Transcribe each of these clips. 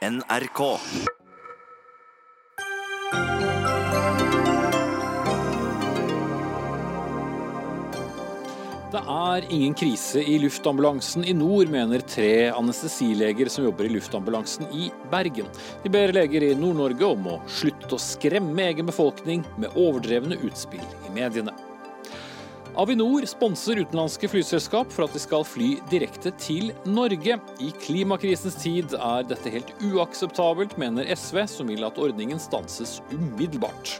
NRK. Det er ingen krise i luftambulansen i nord, mener tre anestesileger som jobber i luftambulansen i Bergen. De ber leger i Nord-Norge om å slutte å skremme egen befolkning med overdrevne utspill i mediene. Avinor sponser utenlandske flyselskap for at de skal fly direkte til Norge. I klimakrisens tid er dette helt uakseptabelt, mener SV, som vil at ordningen stanses umiddelbart.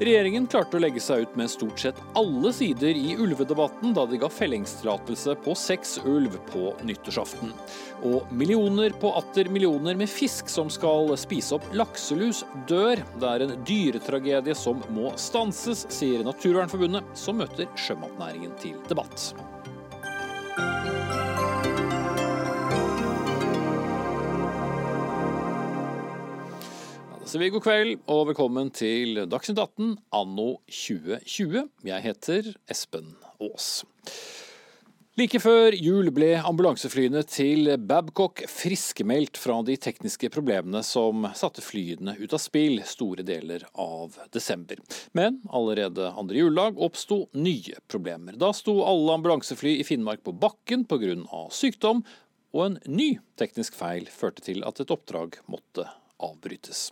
Regjeringen klarte å legge seg ut med stort sett alle sider i ulvedebatten da de ga fellingstillatelse på seks ulv på nyttårsaften. Og millioner på atter millioner med fisk som skal spise opp lakselus, dør. Det er en dyretragedie som må stanses, sier Naturvernforbundet, som møter sjømatnæringen til debatt. Så vi God kveld og velkommen til Dagsnytt 18 anno 2020. Jeg heter Espen Aas. Like før jul ble ambulanseflyene til Babcock friskmeldt fra de tekniske problemene som satte flyene ut av spill store deler av desember. Men allerede andre juledag oppsto nye problemer. Da sto alle ambulansefly i Finnmark på bakken pga. sykdom, og en ny teknisk feil førte til at et oppdrag måtte avbrytes.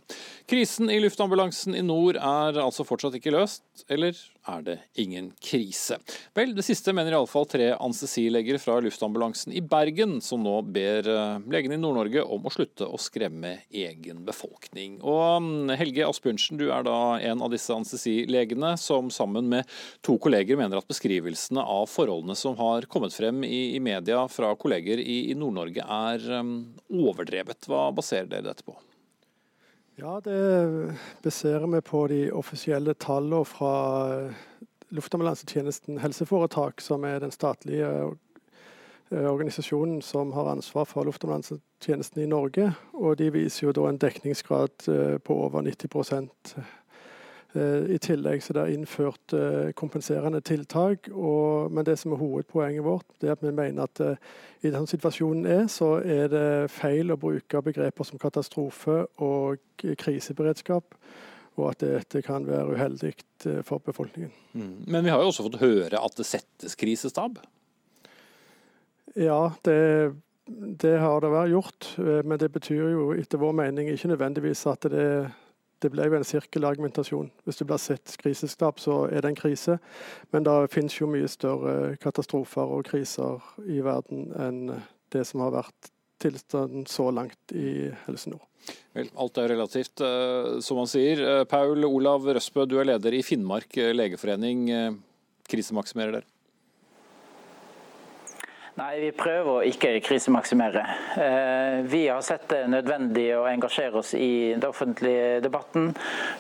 Krisen i luftambulansen i nord er altså fortsatt ikke løst, eller er det ingen krise? Vel, det siste mener iallfall tre anestesileger fra luftambulansen i Bergen, som nå ber eh, legene i Nord-Norge om å slutte å skremme egen befolkning. Og mm, Helge Asbjørnsen, du er da en av disse anestesilegene som sammen med to kolleger mener at beskrivelsene av forholdene som har kommet frem i, i media fra kolleger i, i Nord-Norge er um, overdrevet. Hva baserer dere dette på? Ja, det baserer vi på de offisielle tallene fra Luftambulansetjenesten helseforetak, som er den statlige eh, organisasjonen som har ansvar for luftambulansetjenesten i Norge. Og de viser jo da en dekningsgrad eh, på over 90 Eh, I tillegg så det er innført eh, kompenserende tiltak. Og, men det som er hovedpoenget vårt, det er at vi mener at uh, i den situasjonen er, så er det feil å bruke begreper som katastrofe og kriseberedskap. Og at dette kan være uheldig for befolkningen. Mm. Men vi har jo også fått høre at det settes krisestab? Ja, det, det har det vært gjort. Men det betyr jo etter vår mening ikke nødvendigvis at det er det ble jo en sirkelargumentasjon. Hvis det blir sett krisestab, så er det en krise. Men det finnes jo mye større katastrofer og kriser i verden enn det som har vært tilstanden så langt i Helse Nord. Vel, alt er relativt, eh, som man sier. Eh, Paul Olav Røsbø, du er leder i Finnmark eh, legeforening. Krisemaksimerer dere? Nei, vi prøver å ikke krisemaksimere. Eh, vi har sett det nødvendig å engasjere oss i den offentlige debatten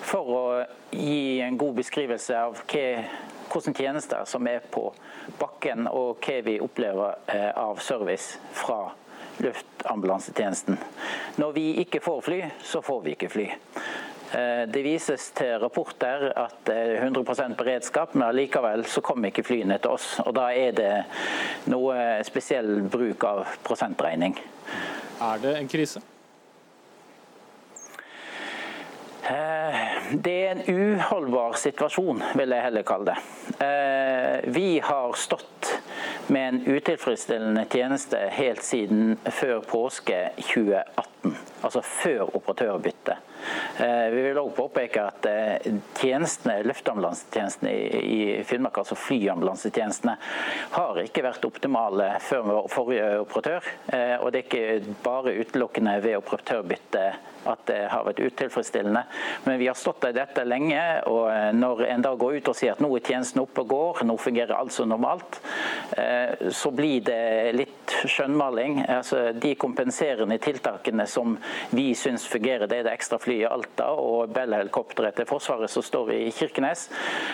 for å gi en god beskrivelse av hvilke tjenester som er på bakken, og hva vi opplever eh, av service fra luftambulansetjenesten. Når vi ikke får fly, så får vi ikke fly. Eh, det vises til rapporter at det er 100% beredskap, men allikevel så kommer ikke flyene til oss. og Da er det noe spesiell bruk av prosentregning. Er det en krise? Eh, det er en uholdbar situasjon, vil jeg heller kalle det. Eh, vi har stått med en utilfredsstillende tjeneste helt siden før påske 2018, altså før operatørbyttet. Eh, vi vil òg påpeke at eh, tjenestene, luftambulansetjenestene i Finnmark, altså flyambulansetjenestene, har ikke vært optimale før forrige operatør. Eh, og det er ikke bare utelukkende ved operatørbytte at det har vært utilfredsstillende. Men vi har stått i dette lenge, og når en da går ut og sier at nå er tjenesten oppe og går, nå fungerer alt som normalt, så blir det litt skjønnmaling. Altså, de kompenserende tiltakene som vi syns fungerer, det er det ekstra flyet i Alta og Bell-helikopteret til Forsvaret som står i Kirkenes.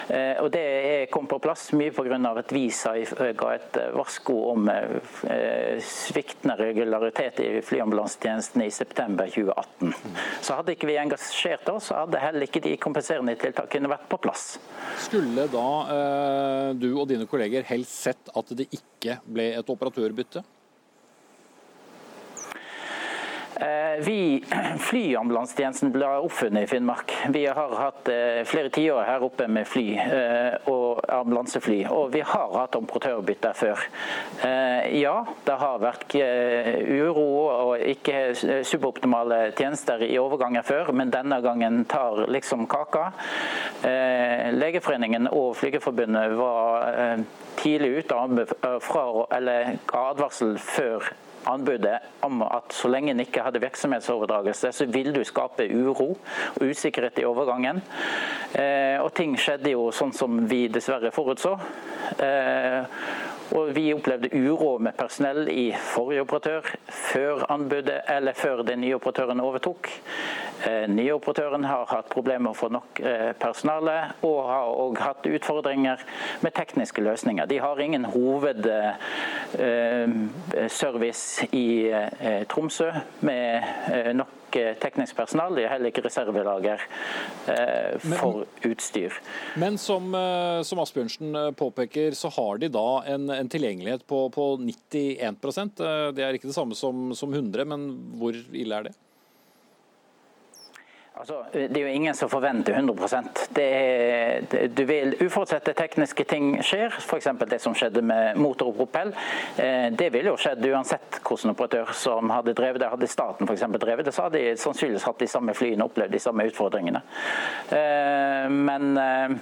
Eh, og Det kom på plass mye pga. at Visa ga et varsko om eh, sviktende regularitet i flyambulansetjenesten i september 2018. Så Hadde ikke vi engasjert oss, hadde heller ikke de kompenserende tiltakene vært på plass. Skulle da eh, du og dine kolleger helst sett at det ikke ble et operatørbytte? Eh, vi, Flyambulansetjenesten ble oppfunnet i Finnmark. Vi har hatt eh, flere tiår her oppe med fly eh, og ambulansefly. Og vi har hatt operatørbytte før. Ja, det har vært uro og ikke suboptimale tjenester i overganger før, men denne gangen tar liksom kaka. Legeforeningen og Flygerforbundet var tidlig ute fra, advarsel før anbudet om at så lenge en ikke hadde virksomhetsoverdragelse, så vil du skape uro og usikkerhet i overgangen. Eh, og ting skjedde jo sånn som vi dessverre forutså. Eh, og vi opplevde uro med personell i forrige operatør, før anbudet eller før den nye operatøren overtok. Eh, nye operatøren har hatt problemer med å få nok personale, og har òg hatt utfordringer med tekniske løsninger. De har ingen hovedservice i eh, Tromsø med eh, nok eh, teknisk personal. De har heller ikke reservelager for men, utstyr. Men som, som, Asbjørnsen påpeker, så har de da en, en tilgjengelighet på, på 91% Det er ikke det samme som, som 100, men hvor ille er det? Altså, det er jo ingen som forventer 100 det er, du vil, Uforutsette tekniske ting skjer, f.eks. det som skjedde med motor og propell. Eh, det ville jo skjedd uansett hvilken operatør som hadde drevet det. Hadde staten eksempel drevet det, så hadde de sannsynligvis hatt de samme flyene og opplevd de samme utfordringene. Eh, men eh,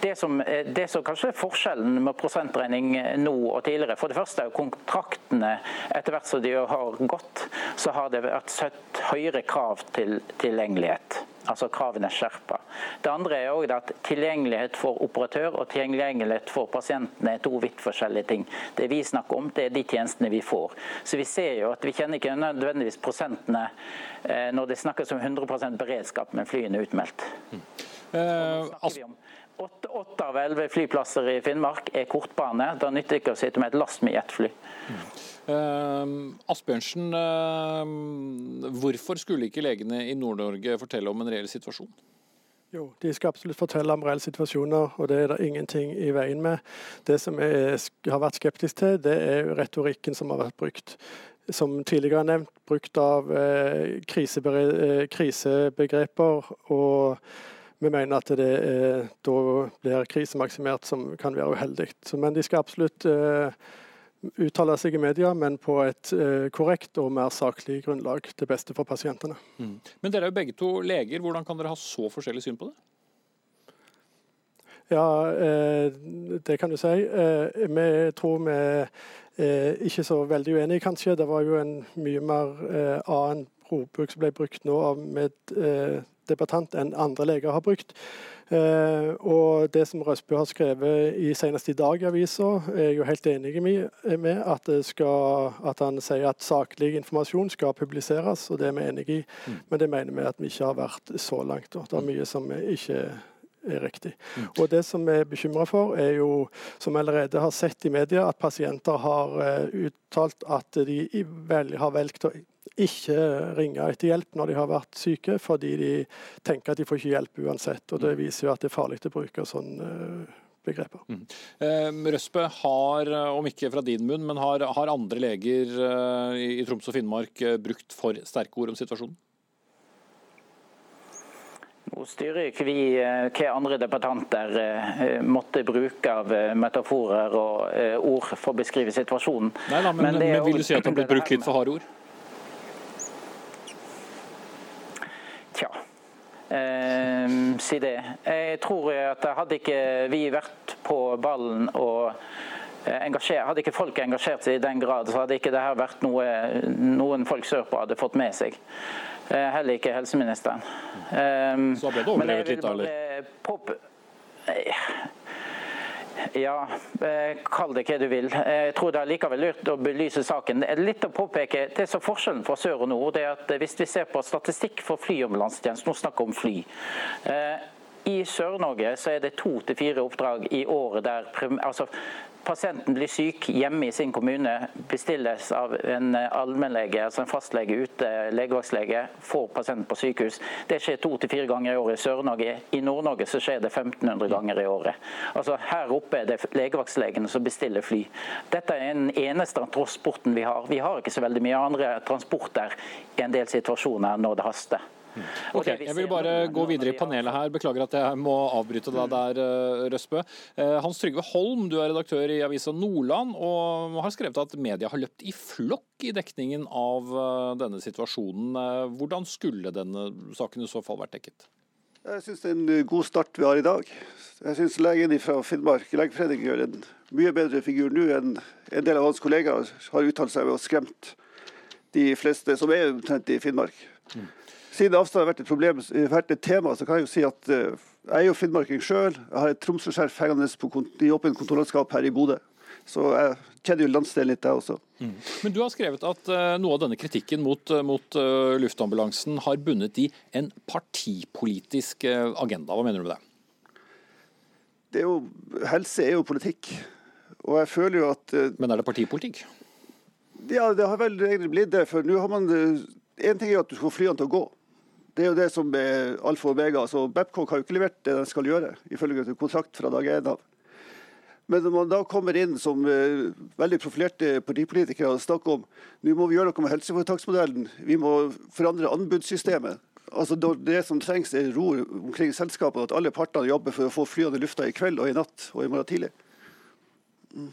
det som, det som, kanskje er forskjellen med prosentregning nå og tidligere, for det første er kontraktene etter hvert som de har gått, så har det vært satt høyere krav til tilgjengelighet. Altså kravene er skjerpa. Det andre er også at tilgjengelighet for operatør og tilgjengelighet for pasientene er to vidt forskjellige ting. Det vi snakker om, det er de tjenestene vi får. Så vi ser jo at vi kjenner ikke nødvendigvis prosentene eh, når det snakkes om 100 beredskap, men flyene er utmeldt. Eh, åtte, av elleve flyplasser i Finnmark er kortbane. Da nytter det ikke å sitte med et last med jetfly. Mm. Uh, Asbjørnsen, uh, hvorfor skulle ikke legene i Nord-Norge fortelle om en reell situasjon? Jo, de skal absolutt fortelle om reelle situasjoner, og det er det ingenting i veien med. Det som jeg har vært skeptisk til, det er retorikken som har vært brukt. Som tidligere nevnt, brukt av eh, eh krisebegreper. og vi mener at det er, da blir krisemaksimert, som kan være uheldig. Men de skal absolutt eh, uttale seg i media, men på et eh, korrekt og mer saklig grunnlag til beste for pasientene. Mm. Men dere er jo begge to leger, hvordan kan dere ha så forskjellig syn på det? Ja, eh, det kan du si. Eh, vi tror vi er eh, ikke så veldig uenige, kanskje. Det var jo en mye mer eh, annen ordbruk som ble brukt nå av meddebattant enn andre leger har brukt. Eh, og Det som Røsbø har skrevet i senest i dag i avisa, er jeg jo helt enig med. At, skal, at, han sier at saklig informasjon skal publiseres, og det er vi enig i. Mm. Men det mener vi at vi ikke har vært så langt. Da. Det er mye som ikke er riktig. Mm. Og Det som vi er bekymra for, er jo, som vi allerede har sett i media, at pasienter har uh, uttalt at de har valgt å ikke ringe etter hjelp når de har vært syke, fordi de tenker at de får ikke hjelp uansett. og Det mm. viser jo at det er farlig å bruke sånne eh, begreper. Mm. Eh, Røsbø har, om ikke fra din munn, men har, har andre leger eh, i Troms og Finnmark eh, brukt for sterke ord om situasjonen? Nå styrer ikke vi eh, hva andre debattanter måtte bruke av metaforer og ord for å beskrive situasjonen. Nei, da, men, men, men vil du si at det har blitt brukt litt for harde ord? Eh, si det. Jeg tror at hadde ikke vi vært på ballen og engasjert, hadde ikke folk engasjert seg i den grad, så hadde ikke det her vært noe noen folk sørpå hadde fått med seg. Eh, heller ikke helseministeren. Så ble det overdrevet litt, eller? Ja, eh, kall det hva du vil. Jeg tror det er likevel lurt å belyse saken. Er litt å påpeke, det som forskjellen fra sør og nord, det er at hvis vi ser på statistikk for flyambulansetjenesten, nå snakker vi om fly. Eh, I Sør-Norge så er det to til fire oppdrag i året der altså, pasienten blir syk hjemme i sin kommune, bestilles av en allmennlege, altså en fastlege ute, legevaktslege, får pasienten på sykehus. Det skjer to til fire ganger i året i Sør-Norge. I Nord-Norge så skjer det 1500 ganger i året. Altså Her oppe er det legevaktslegene som bestiller fly. Dette er den eneste transporten vi har. Vi har ikke så veldig mye andre transporter i en del situasjoner når det haster. Ok, Jeg vil bare gå videre i panelet her. Beklager at jeg må avbryte deg der, eh, Røsbø. Eh, Hans Trygve Holm, du er redaktør i avisa Nordland og har skrevet at media har løpt i flokk i dekningen av eh, denne situasjonen. Hvordan skulle denne saken i så fall vært dekket? Jeg syns det er en god start vi har i dag. Jeg syns legen fra Finnmark legeforening gjør en mye bedre figur nå enn en del av hans kollegaer har uttalt seg ved å skremt de fleste som er omtrent i Finnmark. Mm. Siden avstand har vært et problem, vært et tema, så kan jeg jo si at uh, jeg er jo finnmarking sjøl. Jeg har et Tromsø-skjerf hengende i åpent kontorlandskap her i Bodø. Så jeg kjenner jo landsdelen litt, jeg også. Mm. Men du har skrevet at uh, noe av denne kritikken mot, uh, mot uh, luftambulansen har bundet i en partipolitisk agenda. Hva mener du med det? det er jo, helse er jo politikk. Og jeg føler jo at Men er det partipolitikk? Ja, det har vel egentlig blitt det. For nå har man En ting er at du får flyene til å gå. Det er jo det som er alfa og omega. Så Babcock har jo ikke levert det de skal gjøre, ifølge kontrakt fra dag én av. Men når man da kommer inn som uh, veldig profilerte partipolitikere og snakker om nå må vi gjøre noe med helseforetaksmodellen, vi må forandre anbudssystemet. Altså Det som trengs er ro omkring selskapene, at alle partene jobber for å få flyene i lufta i kveld og i natt og i morgen tidlig. Mm.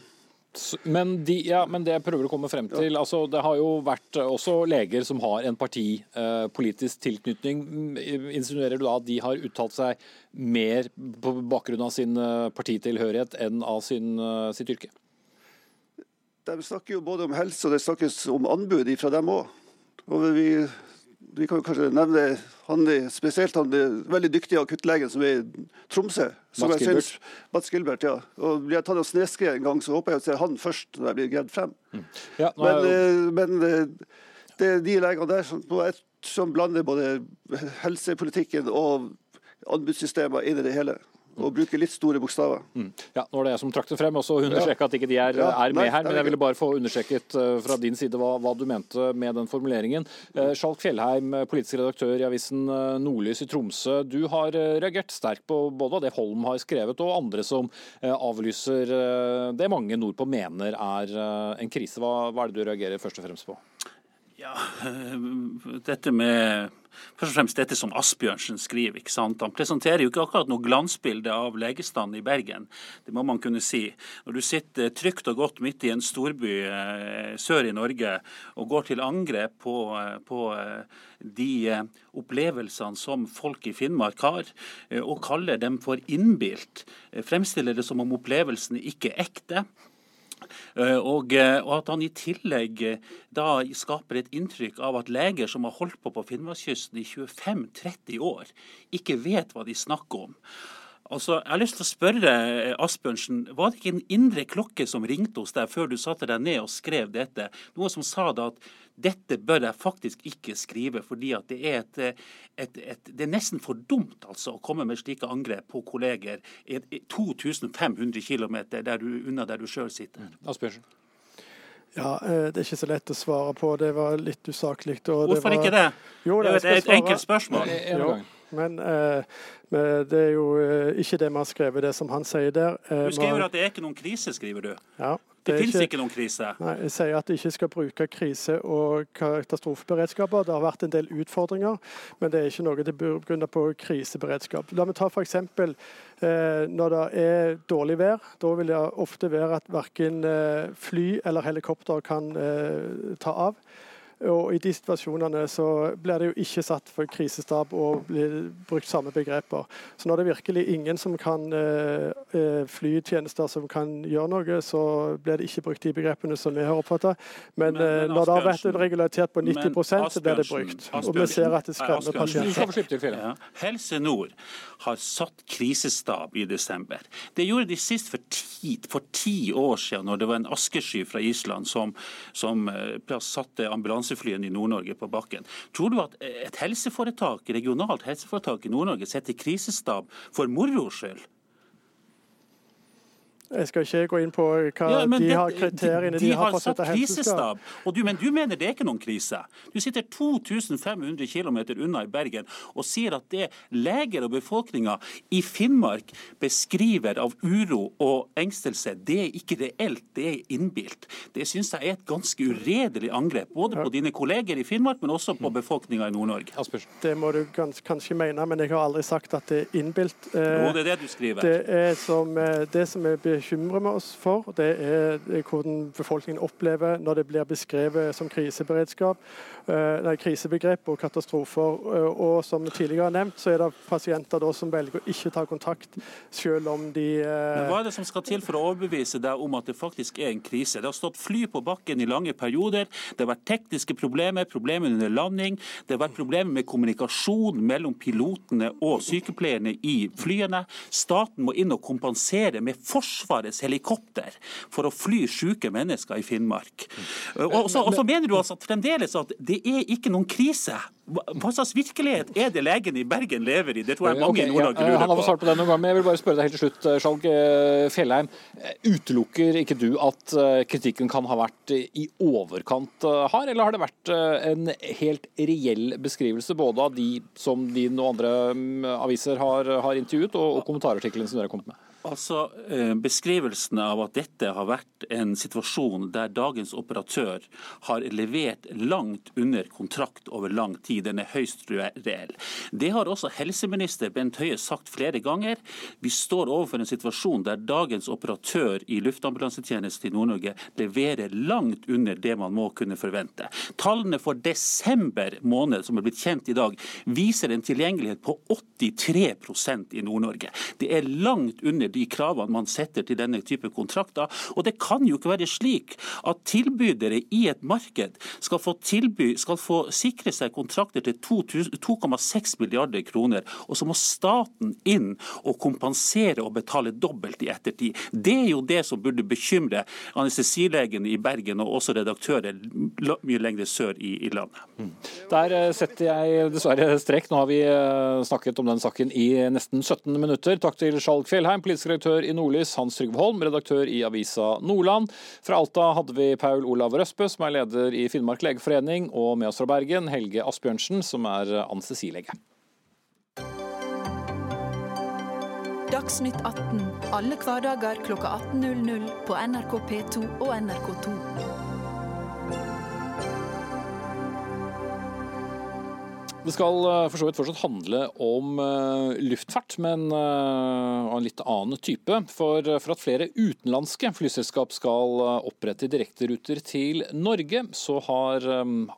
Men, de, ja, men, det jeg prøver å komme frem til, altså det har jo vært eh, også leger som har en partipolitisk eh, tilknytning. Insinuerer du da at de har uttalt seg mer på bakgrunn av sin eh, partitilhørighet enn av sin, eh, sitt yrke? De snakker jo både om helse og det snakkes om anbud fra dem òg. Vi vi kan kanskje nevne han spesielt han veldig dyktige akuttlegen som er i Tromsø. Mats Gilbert. Mats Gilbert, ja. Og Blir jeg tatt av sneskred en gang, så håper jeg å se han først når jeg blir gredd frem. Mm. Ja, men, jo... Eh, men, eh, det er de legene der som, som blander både helsepolitikken og anbudssystemer inn i det hele og bruke litt store bokstaver. Mm. Ja, Nå var det jeg som trakk det frem, og så understreka at ikke de er, ja, er med nei, her. Men jeg ville bare få understreket uh, fra din side hva, hva, du mente med den formuleringen. Uh, Skjalg Fjellheim, politisk redaktør i avisen uh, Nordlys i Tromsø. Du har reagert sterkt på både det Holm har skrevet og andre som avlyser det mange nordpå mener er en krise. Hva, hva er det du reagerer først og fremst på? Ja, dette med først og fremst dette som Asbjørnsen skriver. ikke sant? Han presenterer jo ikke akkurat noe glansbilde av legestanden i Bergen, det må man kunne si. Når du sitter trygt og godt midt i en storby eh, sør i Norge og går til angrep på, eh, på eh, de opplevelsene som folk i Finnmark har, og kaller dem for innbilt, fremstiller det som om opplevelsene ikke er ekte. Eh, og, eh, og, at han i tillegg eh, da skaper et inntrykk av at leger som har holdt på på Finnmarkskysten i 25-30 år, ikke vet hva de snakker om. Altså, jeg har lyst til å spørre Asbjørnsen, Var det ikke en indre klokke som ringte hos deg før du satte deg ned og skrev dette? Noe som sa da at dette bør jeg faktisk ikke skrive, fordi at det er, et, et, et, det er nesten for dumt altså, å komme med slike angrep på kolleger 2500 km unna der du sjøl sitter. Mm. Asbjørnsen. Ja, eh, Det er ikke så lett å svare på. Det var litt usaklig. Hvorfor var... ikke det? Jo, det er et enkelt spørsmål. Jo, men uh, det er jo ikke det vi har skrevet, det som han sier der. Uh, du skriver at det er ikke noen krise, skriver du. Ja, det, det finnes ikke, ikke, noen krise? Nei, Jeg sier at de ikke skal bruke krise- og katastrofeberedskaper. Det har vært en del utfordringer, men det er ikke noe til grunn på kriseberedskap. La meg ta f.eks. Eh, når det er dårlig vær. Da vil det ofte være at verken eh, fly eller helikopter kan eh, ta av. Og I de situasjonene så blir det jo ikke satt for krisestab og blir brukt samme begreper. Så når det er virkelig ingen som kan eh, eh flytjenester som kan gjøre noe, så blir det ikke brukt de begrepene som vi har oppfatta. Men, men, men, eh, når det har vært en på 90 så blir det brukt. Og vi ser at det skremmer pasienter. Ja. Helse Nord har satt krisestab i desember. Det gjorde de sist for ti, for ti år siden, når det var en askesky fra Island som, som uh, satte ambulanse ambulanseflyene i Nord-Norge på bakken. Tror du at et helseforetak, regionalt helseforetak i Nord-Norge setter krisestab for moro skyld? Jeg skal ikke gå inn på hva Ja, de det- har kriteriene de, de har for å satt sette helseskap. krisestab, og du, men du mener det er ikke noen krise. Du sitter 2500 km unna i Bergen og sier at det leger og befolkninga i Finnmark beskriver av uro og engstelse, det er ikke reelt, det er innbilt. Det syns jeg er et ganske uredelig angrep, både på dine kolleger i Finnmark, men også på befolkninga i Nord-Norge. Det må du gans, kanskje mene, men jeg har aldri sagt at det er innbilt. Eh, Jo, det er det du skriver. Det, er som, eh, det som vi bekymrer oss for, det er hvordan befolkningen opplever når det blir beskrevet som kriseberedskap, nei, krisebegrep og katastrofer. Eh, Og som tidligere nevnt, så er det pasienter da som velger å ikke ta kontakt, selv om de Men eh, Hva er det som skal til for å overbevise deg om at det faktisk er en krise? Det har stått fly på bakken i lange perioder. Det har vært tekniske problemer, problemer under landing. Det har vært problemer med kommunikasjon mellom pilotene og sykepleierne i flyene. Staten må inn og kompensere med Forsvarets helikopter for å fly syke mennesker i Finnmark. Og så, mener du altså at fremdeles at det er ikke noen krise. Hva slags virkelighet er det legen i Bergen lever i? Det tror jeg mange okay, i Nord-Norge ja, Han har lurer fått svart på. på det noen gang, men jeg vil bare spørre deg helt til slutt, eh, Skjalg eh, Fjellheim. Eh, Utelukker ikke du at eh, kritikken kan ha vært eh, i overkant eh, hard, eller har det vært eh, en helt reell beskrivelse både av de som din og andre mm, aviser har, har intervjuet, og, og kommentarartiklene som dere har kommet med? Altså, eh, Beskrivelsen av at dette har vært en situasjon der dagens operatør har levert langt under kontrakt over lang tid, den er høyst reell. Det har også helseminister Bent Høie sagt flere ganger. Vi står overfor en situasjon der dagens operatør i luftambulansetjenesten i Nord-Norge leverer langt under det man må kunne forvente. Tallene for desember måned, som er blitt kjent i dag, viser en tilgjengelighet på 83% i Nord-Norge. Det er langt under de kravene man setter til denne type kontrakter. Og det kan jo ikke være slik at tilbydere i et marked skal få, tilby, skal få sikre seg kontrakter til 2,6 milliarder kroner, og så må staten inn og kompensere og betale dobbelt i ettertid. Det er jo det som burde bekymre anestesilegen i Bergen og også redaktører mye lenger sør i, i landet. Der eh, setter jeg dessverre strekk. Nå har vi eh, snakket om den saken i nesten 17 minutter. Takk til Skjalg Fjellheim, politisk redaktør i Nordlys, Hans Trygve Holm, redaktør i avisa Nordland. Fra Alta hadde vi Paul Olav Røsbø, som er leder i Finnmark legeforening, og med oss fra Bergen, Helge Asbjørnsen, som er anestesilege. Dagsnytt 18 alle hverdager klokka 18.00 på NRK P2 og NRK2. Det skal eh, for så vidt fortsatt handle om eh, luftfart, men eh, av en litt annen type. For, for at flere utenlandske flyselskap skal opprette direkteruter til Norge, så har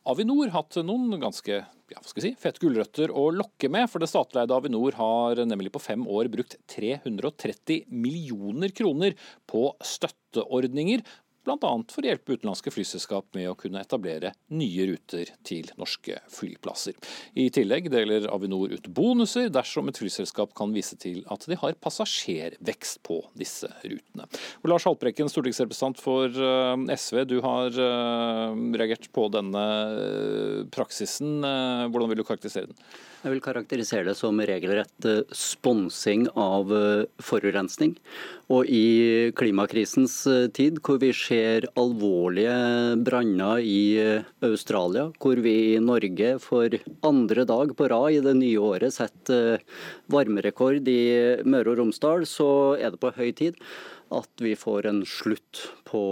Avinor hatt noen ganske ja, hva skal jeg si, fete gulrøtter å lokke med. For det statleide Avinor har nemlig på fem år brukt 330 millioner kroner på støtteordninger bl.a. for å hjelpe utenlandske flyselskap med å kunne etablere nye ruter til norske flyplasser. I tillegg deler Avinor ut bonuser dersom et flyselskap kan vise til at de har passasjervekst på disse rutene. Og Lars Haltbrekken, stortingsrepresentant for eh, SV, du har eh, reagert på denne eh, praksisen. Hvordan vil du karakterisere den? Jeg vil karakterisere det som regelrett eh, sponsing av eh, forurensning. Og i klimakrisens eh, tid, hvor vi ser alvorlige branner i Australia, hvor vi i Norge for andre dag på rad i det nye året setter varmerekord i Møre og Romsdal, så er det på høy tid at vi får en slutt på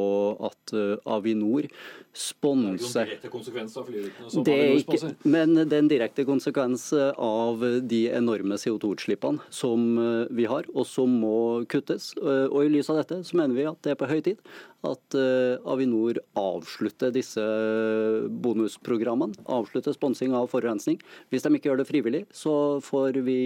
at eh, Avinor sponser konsekvens av flyrutene det er ikke, men det er en direkte konsekvens av de enorme CO2-utslippene som eh, vi har, og som må kuttes. Eh, Og I lys av dette så mener vi at det er på høy tid at eh, Avinor avslutter disse bonusprogrammene. Avslutter sponsing av forurensning. Hvis de ikke gjør det frivillig, så får vi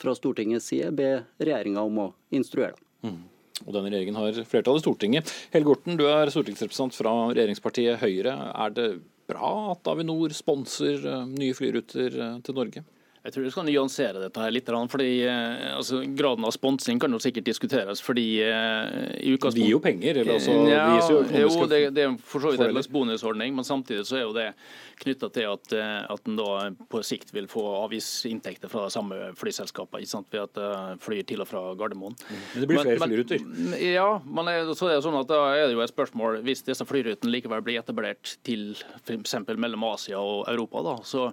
fra Stortingets side be regjeringa om å instruere dem. Og denne regjeringen har flertall i Stortinget. Helge Orten, du er stortingsrepresentant fra regjeringspartiet Høyre. Er det bra at Avinor sponser eh, nye flyruter eh, til Norge? Jeg tror du skal nyansere dette her litt. fordi eh, altså, Graden av sponsing kan jo sikkert diskuteres. fordi eh, i ukas... Vi gir jo penger. eller altså, ja, vi gir jo jo, det, det er for så vidt en slags bonusordning, men samtidig så er jo det knytta til at, eh, at en da på sikt vil få avgiftsinntekter fra samme flyselskapene ikke sant, ved at det flyr til og fra Gardermoen. Mm. Men det blir flere men, flyruter? Ja, men så er det sånn at da er det jo et spørsmål hvis disse flyrutene likevel blir etablert til f.eks. mellom Asia og Europa, da, så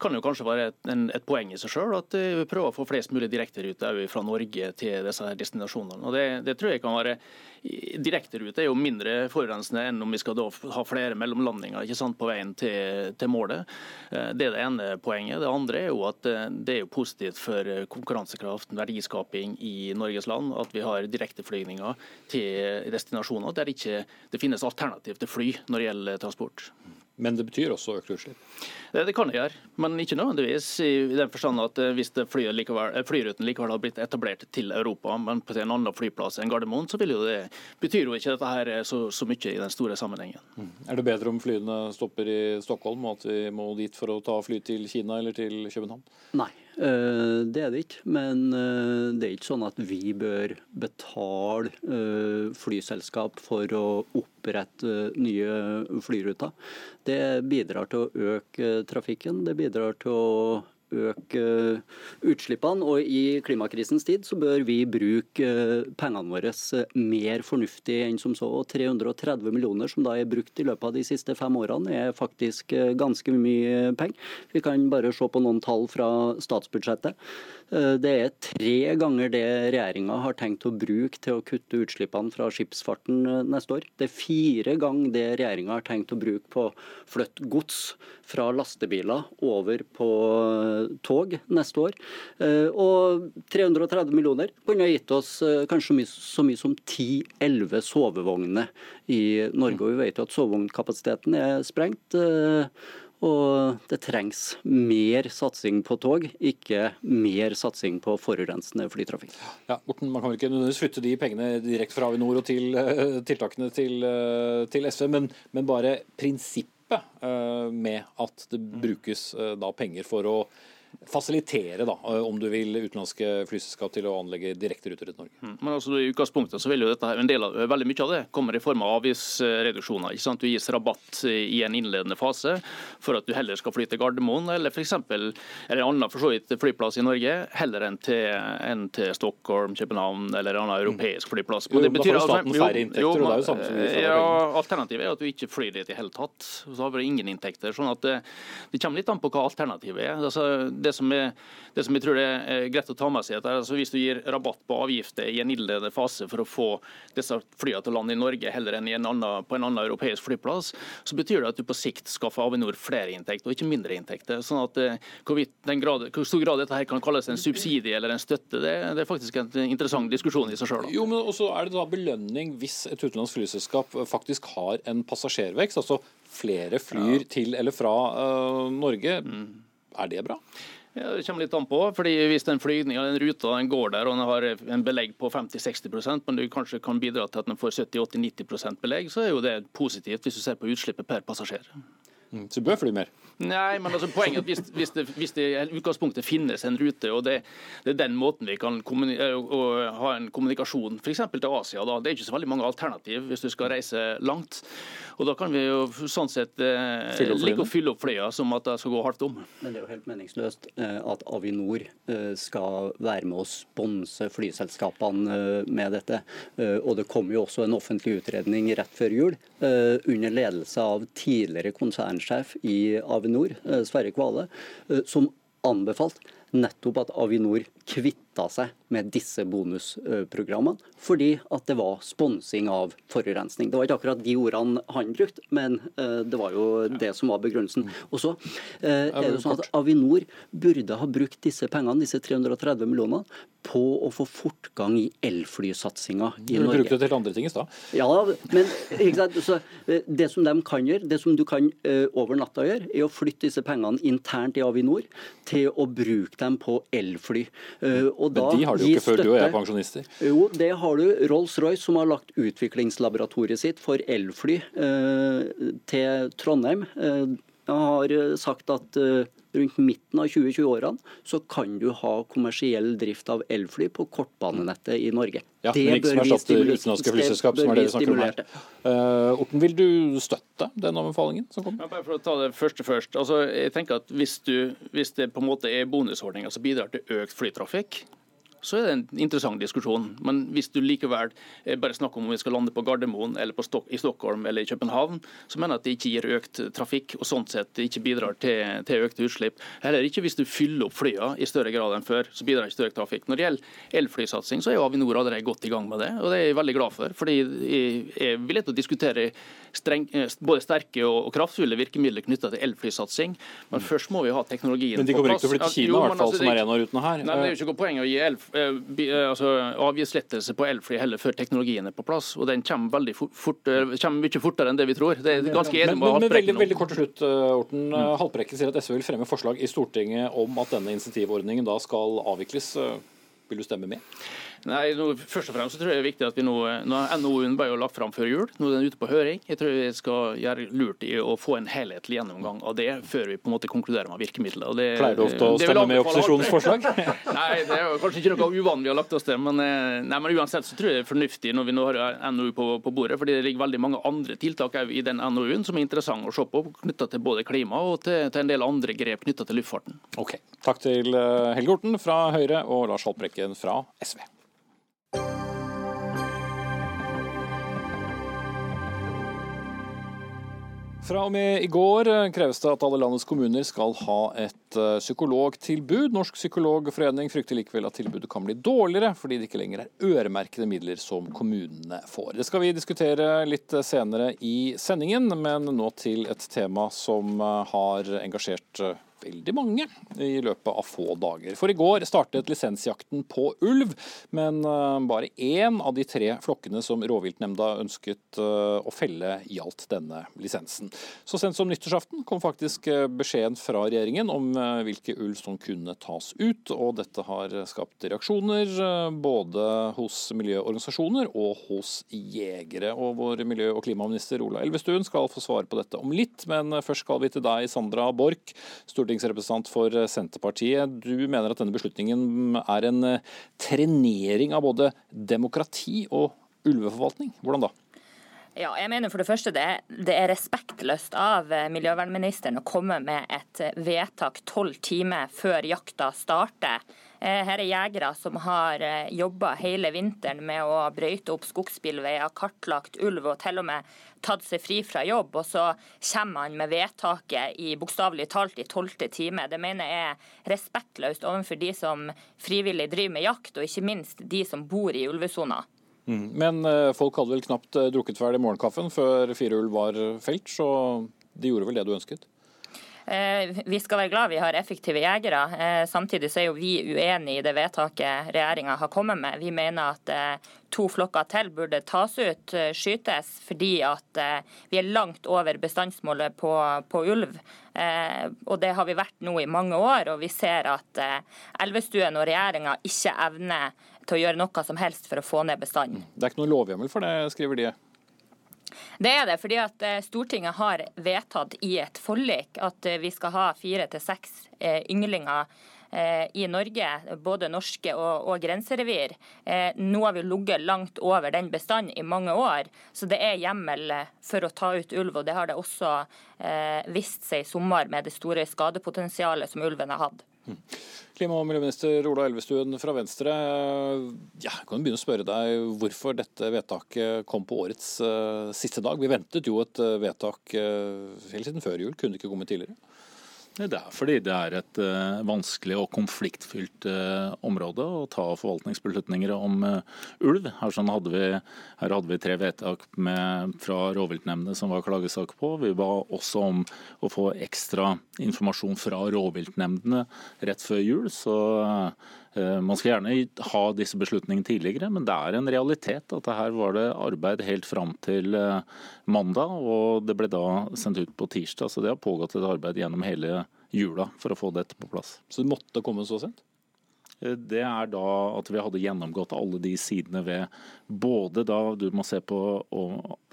kan jo kanskje være et, en, et poeng i seg sjøl at vi prøver å få flest mulig direkteruter fra Norge til disse her destinasjonene. Og det, det tror jeg kan være Direkterute er jo mindre forurensende enn om vi skal da ha flere mellomlandinger ikke sant, på veien til, til, målet. Eh, det er det ene poenget. Det andre er jo at eh, det er jo positivt for konkurransekraft, verdiskaping i Norges land at vi har direkteflygninger til destinasjoner der ikke det finnes alternativ til fly når det gjelder transport. Men det betyr også økte utslipp? Det, det, kan det gjøre, men ikke nødvendigvis i den forstand at eh, hvis likevel, eh, flyruten likevel har blitt etablert til Europa, men på en annen flyplass enn Gardermoen, så vil jo det, betyr jo ikke dette her så, så mye i den store sammenhengen. Mm. Er det bedre om flyene stopper i Stockholm, og at vi må dit for å ta fly til Kina eller til København? Nei, Eh, det er det ikke, men eh, det er ikke sånn at vi bør betale eh, flyselskap for å opprette nye flyruter. Det bidrar til å øke trafikken, det bidrar til å øke utslippene. Og i klimakrisens tid så bør vi bruke pengene våre mer fornuftig enn som så. Og 330 millioner som da er brukt i løpet av de siste fem årene, er faktisk ganske mye penger. Vi kan bare se på noen tall fra statsbudsjettet. Eh, det er tre ganger det regjeringa har tenkt å bruke til å kutte utslippene fra skipsfarten eh, neste år. Det er fire ganger det regjeringa har tenkt å bruke på å flytte gods fra lastebiler over på eh, tog neste år. Og 330 millioner kunne ha gitt oss kanskje så mye som 10-11 sovevogner i Norge. Og vi vet jo at sovevognkapasiteten er sprengt. Og det trengs mer satsing på tog, ikke mer satsing på forurensende flytrafikk. Ja, Morten, Man kan vel ikke nødvendigvis flytte de pengene direkte fra Avinor og til uh, tiltakene til, uh, til SV, men, men, bare prinsippet uh, med at det brukes da penger for å fasilitere, da, om du vil, utenlandske flyselskap til å anlegge direkteruter til Norge. Mm. Men altså, I utgangspunktet så vil jo dette, en del av, veldig mye av det kommer i form av avgiftsreduksjoner. ikke sant? Du gis rabatt i en innledende fase for at du heller skal fly til Gardermoen eller f.eks. eller en annen for så vidt flyplass i Norge heller enn til, enn til Stockholm, København eller en annen europeisk flyplass. Men jo, det betyr, da får staten færre inntekter, jo, men og det er jo samme som vi ja, Alternativet er at du ikke flyr dit i hele tatt. Så har vi ingen inntekter. sånn at det, det kommer litt an på hva alternativet er. Altså, det som, er, det som jeg tror er greit å ta med seg, er altså hvis du gir rabatt på avgifter i en innledende fase for å få disse flyene til å lande i Norge heller enn en annen, på en annen europeisk flyplass, så betyr det at du på sikt skaffer Avinor flere inntekter og ikke mindre inntekter. sånn at eh, grad, Hvor stor grad dette her kan kalles en subsidie eller en støtte, det, det er faktisk en interessant diskusjon i seg sjøl. Jo, men også er det da belønning hvis et utenlandsk flyselskap faktisk har en passasjervekst, altså flere flyr ja. til eller fra uh, Norge. Mm. Er det bra? Ja, det kommer litt an på. fordi Hvis den flygninga, den ruta den går der og den har en belegg på 50-60% men du kanskje kan bidra til at den får 70-80-90% belegg, så er jo det positivt hvis du ser på utslippet per passasjer. Mm, så bør fly mer? Nei, men altså poenget er at hvis, hvis, det, hvis det i utgangspunktet finnes en rute, og det, det er den måten vi kan ha en kommunikasjon f.eks. til Asia, da, det er ikke så veldig mange alternativ hvis du skal reise langt. Og Da kan vi jo sånn sett eh, like å fylle opp flya som at det skal gå hardt om. Men det er jo helt meningsløst eh, at Avinor eh, skal være med å sponse flyselskapene eh, med dette. Og det kom jo også en offentlig utredning rett før jul under ledelse av tidligere konsernsjef i Avinor, Sverre Kvale, som anbefalt nettopp at Avinor kvitta seg med disse bonusprogrammene, fordi at det var sponsing av forurensning. Det var ikke akkurat de ordene han brukte, men eh, det var jo det som var begrunnelsen. Og så eh, er det sånn at Avinor burde ha brukt disse pengene, disse 330 millionene, på å få fortgang i elflysatsinga i Norge. Du brukte det til andre ting i stad. Ja, men? Så, eh, det som de kan gjøre, det som du kan over natta gjøre, er å flytte disse pengene internt i Avinor til å bruke dem på elfly. Eh, og Men de har det jo ikke før du og jeg er pensjonister. Jo, det har du. Rolls-Royce som har lagt utviklingslaboratoriet sitt for elfly eh, til Trondheim. Eh, har eh, sagt at eh, rundt midten av 2020-årene så kan du ha kommersiell drift av elfly på kortbanenettet i Norge. Ja, men ikke som erstatter utenlandske flyselskap, som er det vi snakker om her. Uh, Orten, vil du støtte den anbefalingen som kom? Ja, bare for å ta det første først. Altså, jeg tenker at hvis, du, hvis det på en måte er bonusordninger som bidrar til økt flytrafikk, så er det en interessant diskusjon. Men hvis du likevel bare snakker om om vi skal lande på Gardermoen eller på Stok i Stockholm eller i København, så mener jeg at det ikke gir økt trafikk og sånn sett ikke bidrar til, til økte utslipp. Heller ikke hvis du fyller opp flyene i større grad enn før, så bidrar det ikke til økt trafikk. Når det gjelder elflysatsing, så er Avinor allerede godt i gang med det, og det er jeg veldig glad for. fordi jeg er villig til å diskutere streng, eh, både sterke og kraftfulle virkemidler knyttet til elflysatsing, men først må vi ha teknologien på plass. Men de kommer ikke til å flytte Kina, hvert fall, altså, som er en av rutene her. Nei, men Det er jo ikke noe poeng å gi Eh, eh, altså, avgiftslettelse på elfly heller før teknologien er på plass. og Den kommer, veldig fort, fort, kommer mye fortere enn det vi tror. Det er ganske enig med Haltbrekken. Veldig, veldig kort til slutt, Orten. Mm. Haltbrekken sier at SV vil fremme forslag i Stortinget om at denne insentivordningen da skal avvikles. Vil du stemme med? Nei, nå, først og fremst så tror jeg det er viktig at vi nå, nå NOU-en ble jo lagt fram før jul. Nå er den ute på høring. Jeg tror vi skal gjøre lurt i å få en helhetlig gjennomgang av det før vi på en måte konkluderer med virkemidler. Det, Pleier du ofte å stemme med opposisjonens forslag? nei, det er kanskje ikke noe uvanlig å lagt oss til. Men, eh, nei, men uansett så tror jeg det er fornuftig når vi nå har NOU på, på bordet. fordi det ligger veldig mange andre tiltak i den NOU-en som er interessante å se på, knytta til både klima og til, til en del andre grep knytta til luftfarten. Ok, Takk til eh, Helge Orten fra Høyre og Lars Haltbrekken fra SV. Fra og med i går eh, kreves det at alle landets kommuner skal ha et eh, psykologtilbud. Norsk psykologforening frykter likevel at tilbudet kan bli dårligere, fordi det ikke lenger er øremerkede midler som kommunene får. Det skal vi diskutere litt senere i sendingen, men nå til et tema som eh, har engasjert veldig mange i løpet av få dager. For i går startet lisensjakten på ulv, men eh, bare én av de tre flokkene som rovviltnemnda ønsket eh, å felle, gjaldt denne lisensen. Så sent som nyttårsaften kom faktisk eh, beskjeden fra regjeringen om hvilke ulv som kunne tas ut, og dette har skapt reaksjoner både hos miljøorganisasjoner og hos jegere. Og vår miljø- og klimaminister Ola Elvestuen skal få svare på dette om litt, men først skal vi til deg, Sandra Borch stortingsrepresentant for Senterpartiet. Du mener at denne beslutningen er en eh, trenering av både demokrati og ulveforvaltning. Hvordan da? Ja, jeg mener for Det første det, det er respektløst av eh, miljøvernministeren å komme med et eh, vedtak tolv timer før jakta starter. Her er jegere som har jobba hele vinteren med å brøyte opp skogsbilveier, kartlagt ulv og til og med tatt seg fri fra jobb, og så kommer han med vedtaket i bokstavelig talt i tolvte time. Det mener jeg er respektløst overfor de som frivillig driver med jakt, og ikke minst de som bor i ulvesona. Mm. Men uh, folk hadde vel knapt drukket ferdig morgenkaffen før fire ulv var felt, så de gjorde vel det du ønsket? Eh, vi skal være glad vi har effektive jegere. Eh, samtidig så er jo vi uenig i det vedtaket regjeringa har kommet med. Vi mener at eh, to flokker til burde tas ut, skytes, fordi at vi er langt over bestandsmålet på, på ulv. Og det har vi vært nå i mange år, og vi ser at Elvestuen og regjeringa ikke evner til å gjøre noe som helst for å få ned bestanden. Det er ikke noen lovhjemmel for det, skriver de. Det er det, fordi at eh, Stortinget har vedtatt i et forlik at eh, vi skal ha fire til seks eh, ynglinger i Norge, både norske og, og grenserevir. Nå har vi ligget langt over den bestanden i mange år, så det er hjemmel for å ta ut ulv. og Det har det også vist seg i sommer med det store skadepotensialet som ulven har hatt. Klima- og miljøminister Ola Elvestuen fra Venstre. Ja, jeg kan begynne å spørre deg hvorfor dette vedtaket kom på årets uh, siste dag. Vi ventet jo et uh, vedtak uh, helt siden før jul. Kunne det ikke kommet tidligere? Det er fordi det er et uh, vanskelig og konfliktfylt uh, område å ta forvaltningsbeslutninger om uh, ulv. Her, sånn hadde vi, her, hadde vi, tre vedtak med, fra rovviltnemndene som var klagesak på. Vi ba også om å få ekstra informasjon fra rovviltnemndene rett før jul. så man skal gjerne ha disse beslutningene tidligere, men det er en realitet at her var det arbeid helt fram til mandag, og det ble da sendt ut på tirsdag. Så det har pågått et arbeid gjennom hele jula for å få dette på plass. Så det måtte komme så sent? det er da at vi hadde gjennomgått alle de sidene ved både da du må se på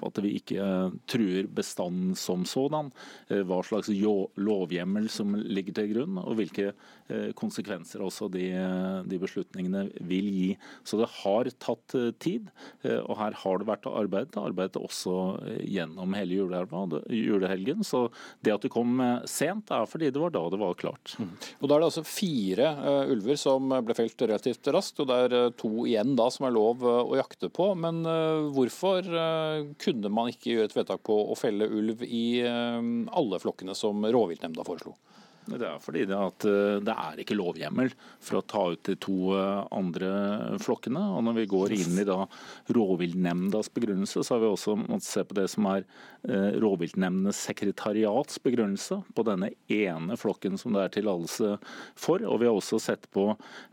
at vi ikke truer bestanden som sådan, hva slags lovhjemmel som ligger til grunn, og hvilke konsekvenser også de, de beslutningene vil gi. Så det har tatt tid, og her har det vært arbeid. Arbeidet også gjennom hele julehelgen. Så det at det kom sent, er fordi det var da det var klart. Mm. Og Da er det altså fire uh, ulver som ble felt relativt raskt, og det er uh, to igjen da som er lov uh, å jakte på. Men hvorfor kunne man ikke gjøre et vedtak på å felle ulv i alle flokkene som rovviltnemnda foreslo? Det er fordi det, at eh, det er ikke lovhjemmel for å ta ut de to eh, andre flokkene. og Når vi går inn i da rovviltnemndas begrunnelse, så har vi også måttet se på det som er eh, rovviltnemndenes sekretariats begrunnelse på denne ene flokken som det er tillatelse for. Og vi har også sett på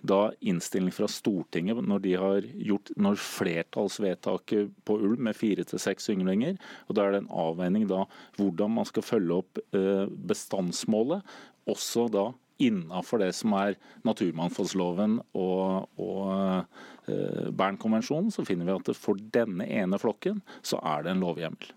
da innstilling fra Stortinget når de har gjort når flertallsvedtaket på ulv med fire til seks ynglinger. og Da er det en avveining da hvordan man skal følge opp bestandsmålet også da innafor det som er naturmangfoldsloven og, og eh, Bernkonvensjonen, så finner vi at for denne ene flokken så er det en lovhjemmel.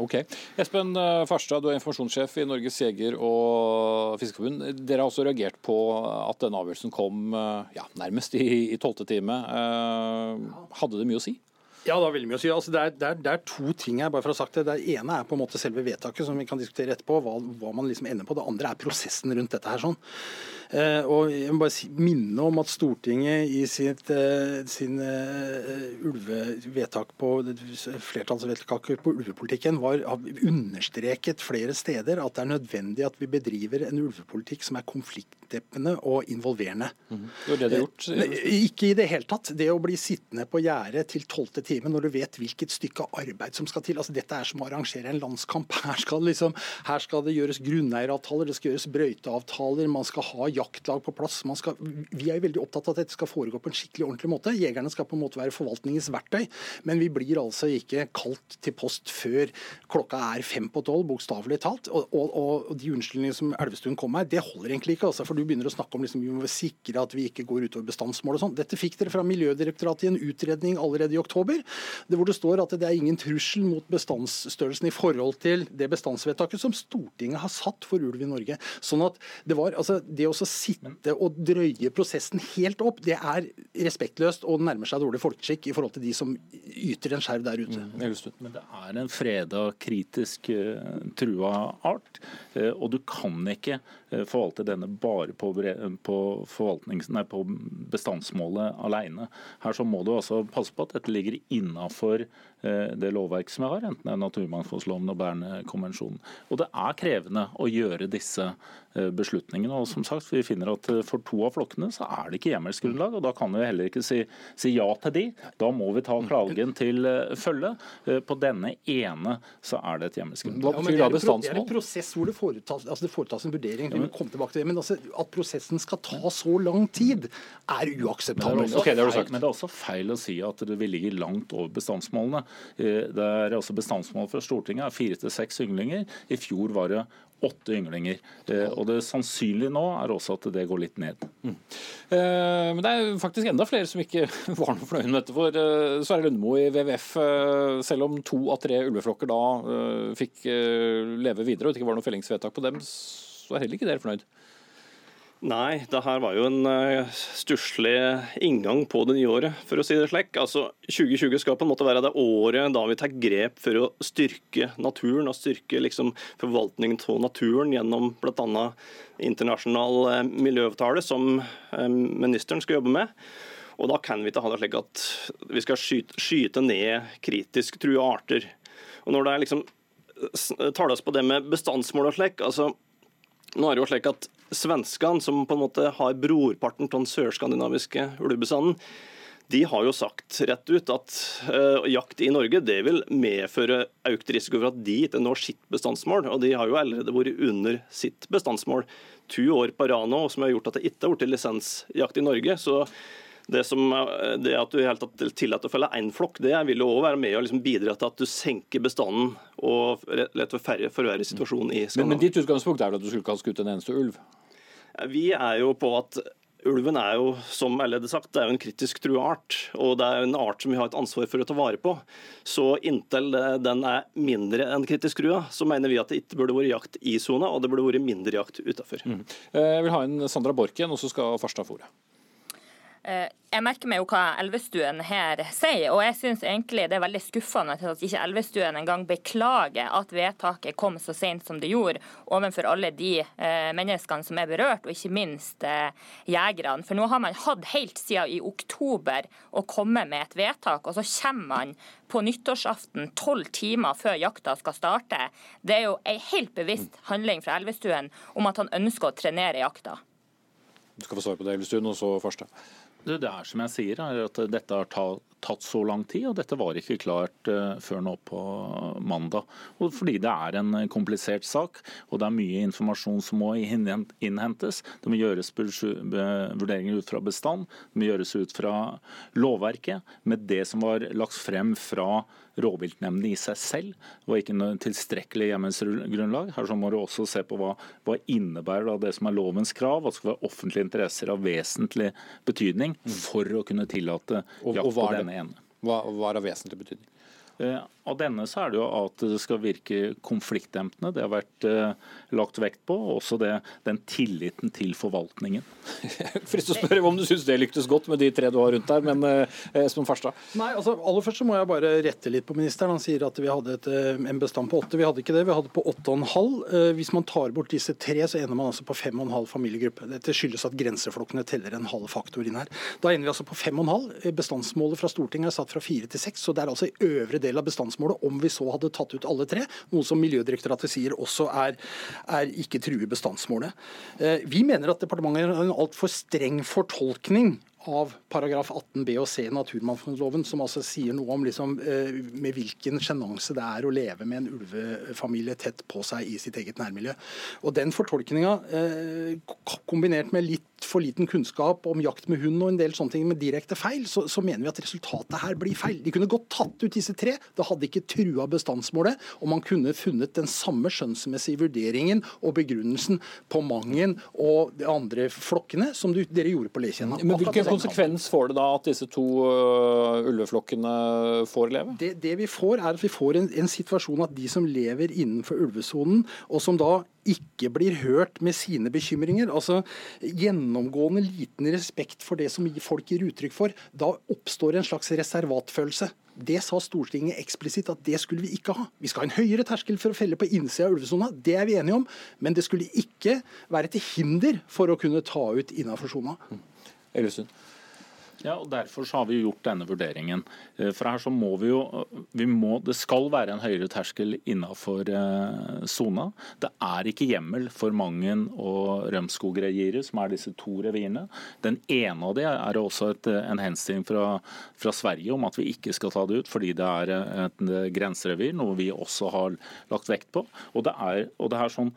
Ok. Espen eh, Farstad, du er informasjonssjef i Norges jeger- og fiskeforbund. Dere har også reagert på at denne avgjørelsen kom eh, ja, nærmest i tolvte time. Hadde det mye å si? Ja, det har veldig mye si. Altså, det, er, det, er, det, er, to ting her, bare for å ha sagt det. Det ene er på en måte selve vedtaket, som vi kan diskutere etterpå, hva, hva man liksom ender på. Det andre er prosessen rundt dette her. sånn. Eh, og jeg må bare minne om at Stortinget i sitt, eh, sin uh, ulvevedtak på flertallsvedtaket på ulvepolitikken var, understreket flere steder at det er nødvendig at vi bedriver en ulvepolitikk som er konfliktdeppende og involverende. Mm. Det var det det gjort? Ikke i det hele tatt. Det å bli sittende på gjerdet til tolvte time når du vet hvilket stykke arbeid som skal til. altså Dette er som å arrangere en landskamp. Her skal, liksom, her skal det gjøres grunneieravtaler, det skal gjøres brøyteavtaler, man skal ha jaktlag på plass. Skal, vi er jo veldig opptatt av at dette skal foregå på en skikkelig ordentlig måte. Jegerne skal på en måte være forvaltningens verktøy, men vi blir altså ikke kalt til post før klokka er fem på tolv, bokstavelig talt. Og, og, og, de unnskyldningene som Elvestuen kom med, det holder egentlig ikke. Altså, for du begynner å snakke om liksom, vi må sikre at vi ikke går utover bestandsmål og sånn. Dette fikk dere fra Miljødirektoratet i en utredning allerede i oktober, hvor det står at det er ingen trussel mot bestandsstørrelsen i forhold til det bestandsvedtaket som Stortinget har satt for ulv i Norge. Sånn at Det var, altså, det å sitte og drøye prosessen helt opp, det er respektløst og nærmer seg dårlig folkeskikk i forhold til de som yter en skjerv der ute. Mm, men det er en freda, kritisk uh, trua art, uh, og du kan ikke uh, forvalte denne bare på, på, nei, på bestandsmålet alene. Her så må du altså passe på at dette ligger innafor det lovverk som vi har, enten det er naturmangfoldloven og Bernkonvensjonen. Og det er krevende å gjøre disse Eh, beslutningene. Og som sagt, Vi finner at eh, for to av flokkene så er det ikke hjemmelsgrunnlag, og da kan vi heller ikke si, si ja til de. Da må vi ta klagen til eh, følge. På denne ene så er det et hjemmelsgrunnlag. Ja, det, er det er en prosess hvor det foretas, altså det foretas en vurdering. Vi komme tilbake til det, Men altså, at prosessen skal ta så lang tid, er uakseptabelt. Okay, men det er også feil å si at vi ligger langt over bestandsmålene. Det er altså Bestandsmål fra Stortinget er fire til seks ynglinger. I fjor var det åtte ynglinger. Eh, og Det sannsynlige nå er også at det går litt ned. Mm. Eh, men det er faktisk enda flere som ikke var noe fornøyd med dette. For eh, Sverre Lundmo i WWF, selv om to av tre ulveflokker da fikk leve videre og det ikke var noe fellingsvedtak på dem, så er heller ikke dere fornøyd? Nei, det her var jo en uh, stusslig inngang på det nye året, for å si det slik. Altså, 2020 skal på en måte være det året da vi tar grep for å styrke naturen og styrke liksom, forvaltningen av naturen gjennom bl.a. internasjonal uh, miljøavtale, som uh, ministeren skal jobbe med. Og Da kan vi ikke ha det slik at vi skal skyte, skyte ned kritisk trua arter. Og Når det er liksom tales på det med bestandsmål og slik, altså nå er det jo slik at Svenskene, som på en måte har brorparten av den sørskandinaviske ulvebestanden, de har jo sagt rett ut at uh, jakt i Norge det vil medføre økt risiko for at de ikke når sitt bestandsmål. Og de har jo allerede vært under sitt bestandsmål to år på rad nå, som har gjort at det ikke har blitt lisensjakt i Norge. Så det, som, det at du helt tillater å felle én flokk, det vil jo også være med å liksom bidra til at du senker bestanden og lett forverrer situasjonen i Skandinavia. Men, men ditt utgangspunkt er vel at du skulle ikke ha skutt en eneste ulv? Vi er jo på at Ulven er jo, som alle hadde sagt, det er jo en kritisk trua art. Og det er en art som vi har et ansvar for å ta vare på. Så inntil den er mindre enn kritisk trua, så mener vi at det ikke burde vært jakt i sona, og det burde vært mindre jakt utafor. Mm. Jeg vil ha inn Sandra Borken, og så skal Farstad få Eh, jeg merker meg jo hva Elvestuen her sier, og jeg syns egentlig det er veldig skuffende at ikke Elvestuen engang beklager at vedtaket kom så sent som det gjorde, overfor alle de eh, menneskene som er berørt, og ikke minst eh, jegerne. For nå har man hatt helt siden i oktober å komme med et vedtak, og så kommer man på nyttårsaften tolv timer før jakta skal starte. Det er jo en helt bevisst handling fra Elvestuen om at han ønsker å trenere jakta. Du skal få svar på det, Elvestuen, og så Farstad. Det er som jeg sier, at dette har tatt så lang tid, og dette var ikke klart uh, før nå på mandag. Og fordi det er en komplisert sak, og det er mye informasjon som må innhentes. Det må gjøres vurderinger ut fra bestand, det må gjøres ut fra lovverket. Med det som var lagt frem fra rovviltnemndene i seg selv var ikke noe tilstrekkelig hjemmelsgrunnlag. Her så må du også se på hva, hva innebærer det som er lovens krav. Hva skal være offentlige interesser av vesentlig betydning for å kunne tillate jakt på denne ene. Hva, hva er av vesentlig betydning? Eh, av denne så er det jo at det skal virke konfliktdempende. Det har vært eh, lagt vekt på. Også det, den tilliten til forvaltningen. Frist å spørre om du syns det lyktes godt med de tre du har rundt der, men eh, Espen Farstad? Nei, altså Aller først så må jeg bare rette litt på ministeren. Han sier at vi hadde et, eh, en bestand på åtte. Vi hadde ikke det, vi hadde på åtte og en halv. Eh, hvis man tar bort disse tre, så ender man altså på fem og en halv familiegruppe. Dette skyldes at grenseflokkene teller en halv faktor inn her. Da ender vi altså på fem og en halv. Bestandsmålet fra Stortinget er satt fra fire til seks, så det er altså i øvre del av bestandsmålet bestandsmålet om vi så hadde tatt ut alle tre, noe som Miljødirektoratet sier også er, er ikke truer bestandsmålet. Eh, vi mener at departementet har en altfor streng fortolkning av paragraf 18 b og c i naturmangfoldloven, som altså sier noe om liksom, eh, med hvilken sjenanse det er å leve med en ulvefamilie tett på seg i sitt eget nærmiljø. Og Den fortolkninga, eh, kombinert med litt for liten kunnskap om jakt med hund og en del sånne ting med direkte feil, så, så, mener vi at resultatet her blir feil. De kunne godt tatt ut disse tre. Det hadde ikke trua bestandsmålet, og man kunne funnet den samme skjønnsmessige vurderingen og begrunnelsen på Mangen og de andre flokkene som du, dere gjorde på Letjenna. Men hvilken konsekvens får det da at disse to uh, ulveflokkene får leve? Det, det, vi får, er at vi får en, en situasjon at de som lever innenfor ulvesonen, og som da ikke blir hørt med sine bekymringer. altså Gjennomgående liten respekt for det som folk gir uttrykk for. Da oppstår en slags reservatfølelse. Det sa Stortinget eksplisitt at det skulle vi ikke ha. Vi skal ha en høyere terskel for å felle på innsida av ulvesona, det er vi enige om. Men det skulle ikke være til hinder for å kunne ta ut innafor sona. Elvestuen. Ja, og Derfor har vi gjort denne vurderingen. Eh, for her så må vi jo, vi må, Det skal være en høyere terskel innenfor eh, sona. Det er ikke hjemmel for Mangen og Rømskog-regiret, som er disse to revirene. Den ene av dem er også et, en henstilling fra, fra, Sverige om at vi ikke skal ta det ut, fordi det er et grenserevir, noe vi også har lagt vekt på. Og det er, og det er sånn,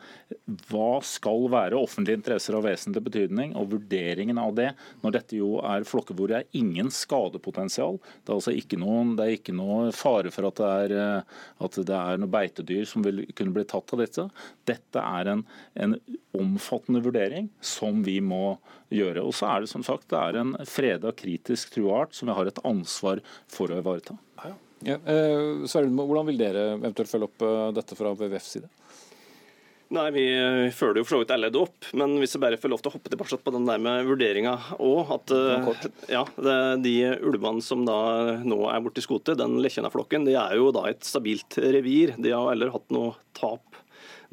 Hva skal være offentlige interesser av vesentlig betydning, og vurderingen av det, når dette jo er flokker hvor det er ingen skadepotensial. Det er altså ikke, noen, det er ikke noe fare for at det, er, eh, at det er noe beitedyr som vil kunne bli tatt av dette. Dette er en, en omfattende vurdering som vi må gjøre. Og så er det som sagt det er en freda, kritisk truart som vi har et ansvar for å ivareta. Ja, eh, hvordan vil dere eventuelt følge opp eh, dette fra WWFs side? Nei, Vi føler jo for så vidt alle det opp, men hvis jeg bare får lov til å hoppe tilbake på den der med vurderinga òg at eh, ja, det, De ulvene som da nå er borte i skotet, den Lekjena-flokken, de er jo da et stabilt revir. De har heller hatt noe tap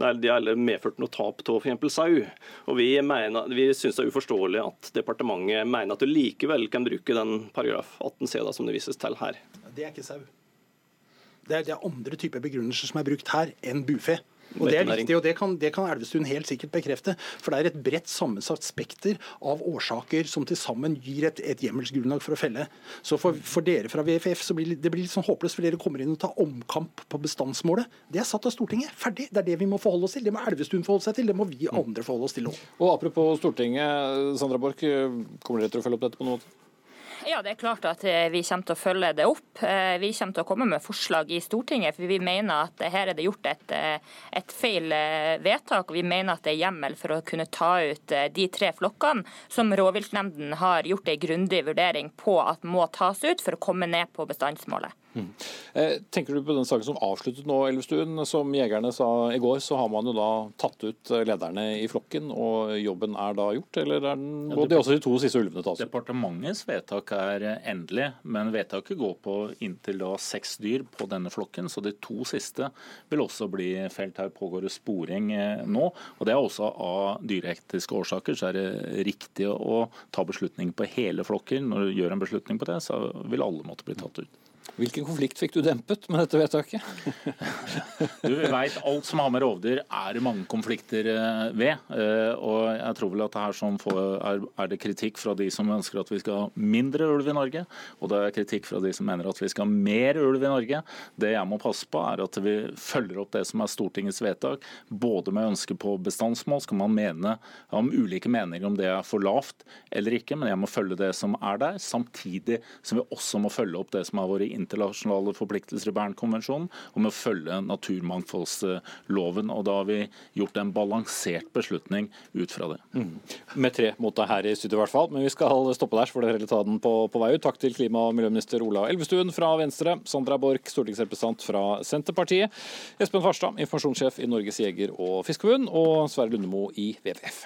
Nei, de har heller medført noe tap av f.eks. sau. Og Vi, mener, vi synes det er uforståelig at departementet mener at du likevel kan bruke den paragraf 18 c da, som det vises til her. Det er ikke sau. Det er, det er andre typer begrunnelser som er brukt her enn bufe. Og Det er viktig, og det kan, det kan, Elvestuen helt sikkert bekrefte. For det er et bredt sammensatt spekter av årsaker som til sammen gir et, et hjemmelsgrunnlag for å felle. Så for, for, dere fra VFF så blir det blir litt sånn håpløst, for dere kommer inn og tar omkamp på bestandsmålet. Det er satt av Stortinget. Ferdig. Det er det vi må forholde oss til. Det må Elvestuen forholde seg til. Det må vi andre forholde oss til òg. Og apropos Stortinget, Sandra Borch, kommer dere til å følge opp dette på noe måte? Ja, det er klart at eh, vi kommer til å følge det opp. Eh, vi kommer til å komme med forslag i Stortinget, for vi mener at her er det gjort et, eh, et feil vedtak. Vi mener at det er hjemmel for å kunne ta ut de tre flokkene som rovviltnemnden har gjort en grundig vurdering på at må tas ut for å komme ned på bestandsmålet. Mm. Tenker du på den saken som avsluttet nå, Elvestuen? Som jegerne sa i går, så har man jo da tatt ut lederne i flokken, og jobben er da gjort? Eller er den, må de også de to siste ulvene tas ut? Departementets vedtak er endelig, men vedtaket går på inntil da seks dyr på denne flokken. Så de to siste vil også bli felt. Her pågår det sporing eh, nå. og Det er også av dyreektiske årsaker så er det riktig å ta beslutning på hele flokken. Når du gjør en beslutning på det, så vil alle måtte bli tatt ut. Hvilken konflikt fikk du dempet med dette vedtaket? du vet, Alt som har med rovdyr er det mange konflikter eh, ved. Eh, og jeg tror vel at det her er det kritikk fra de som ønsker at vi skal ha mindre ulv i Norge, og det er kritikk fra de som mener at vi skal ha mer ulv i Norge. Det jeg må passe på, er at vi følger opp det som er Stortingets vedtak, både med ønske på bestandsmål, skal man mene om ulike meninger om det er for lavt eller ikke, men jeg må følge det som er der, samtidig som vi også må følge opp det som er våre vært internasjonale forpliktelser i Bernkonvensjonen om å følge naturmangfoldsloven. og Da har vi gjort en balansert beslutning ut fra det. Mm. Med tre mot deg her i studio i hvert fall, men vi skal stoppe der, får dere ta den på, på vei ut. Takk til klima- og miljøminister Ola Elvestuen fra Venstre, Sandra Borch, stortingsrepresentant fra Senterpartiet, Espen Farstad, informasjonssjef i Norges jeger- og fiskerforbund, og Sverre Lundemo i WWF.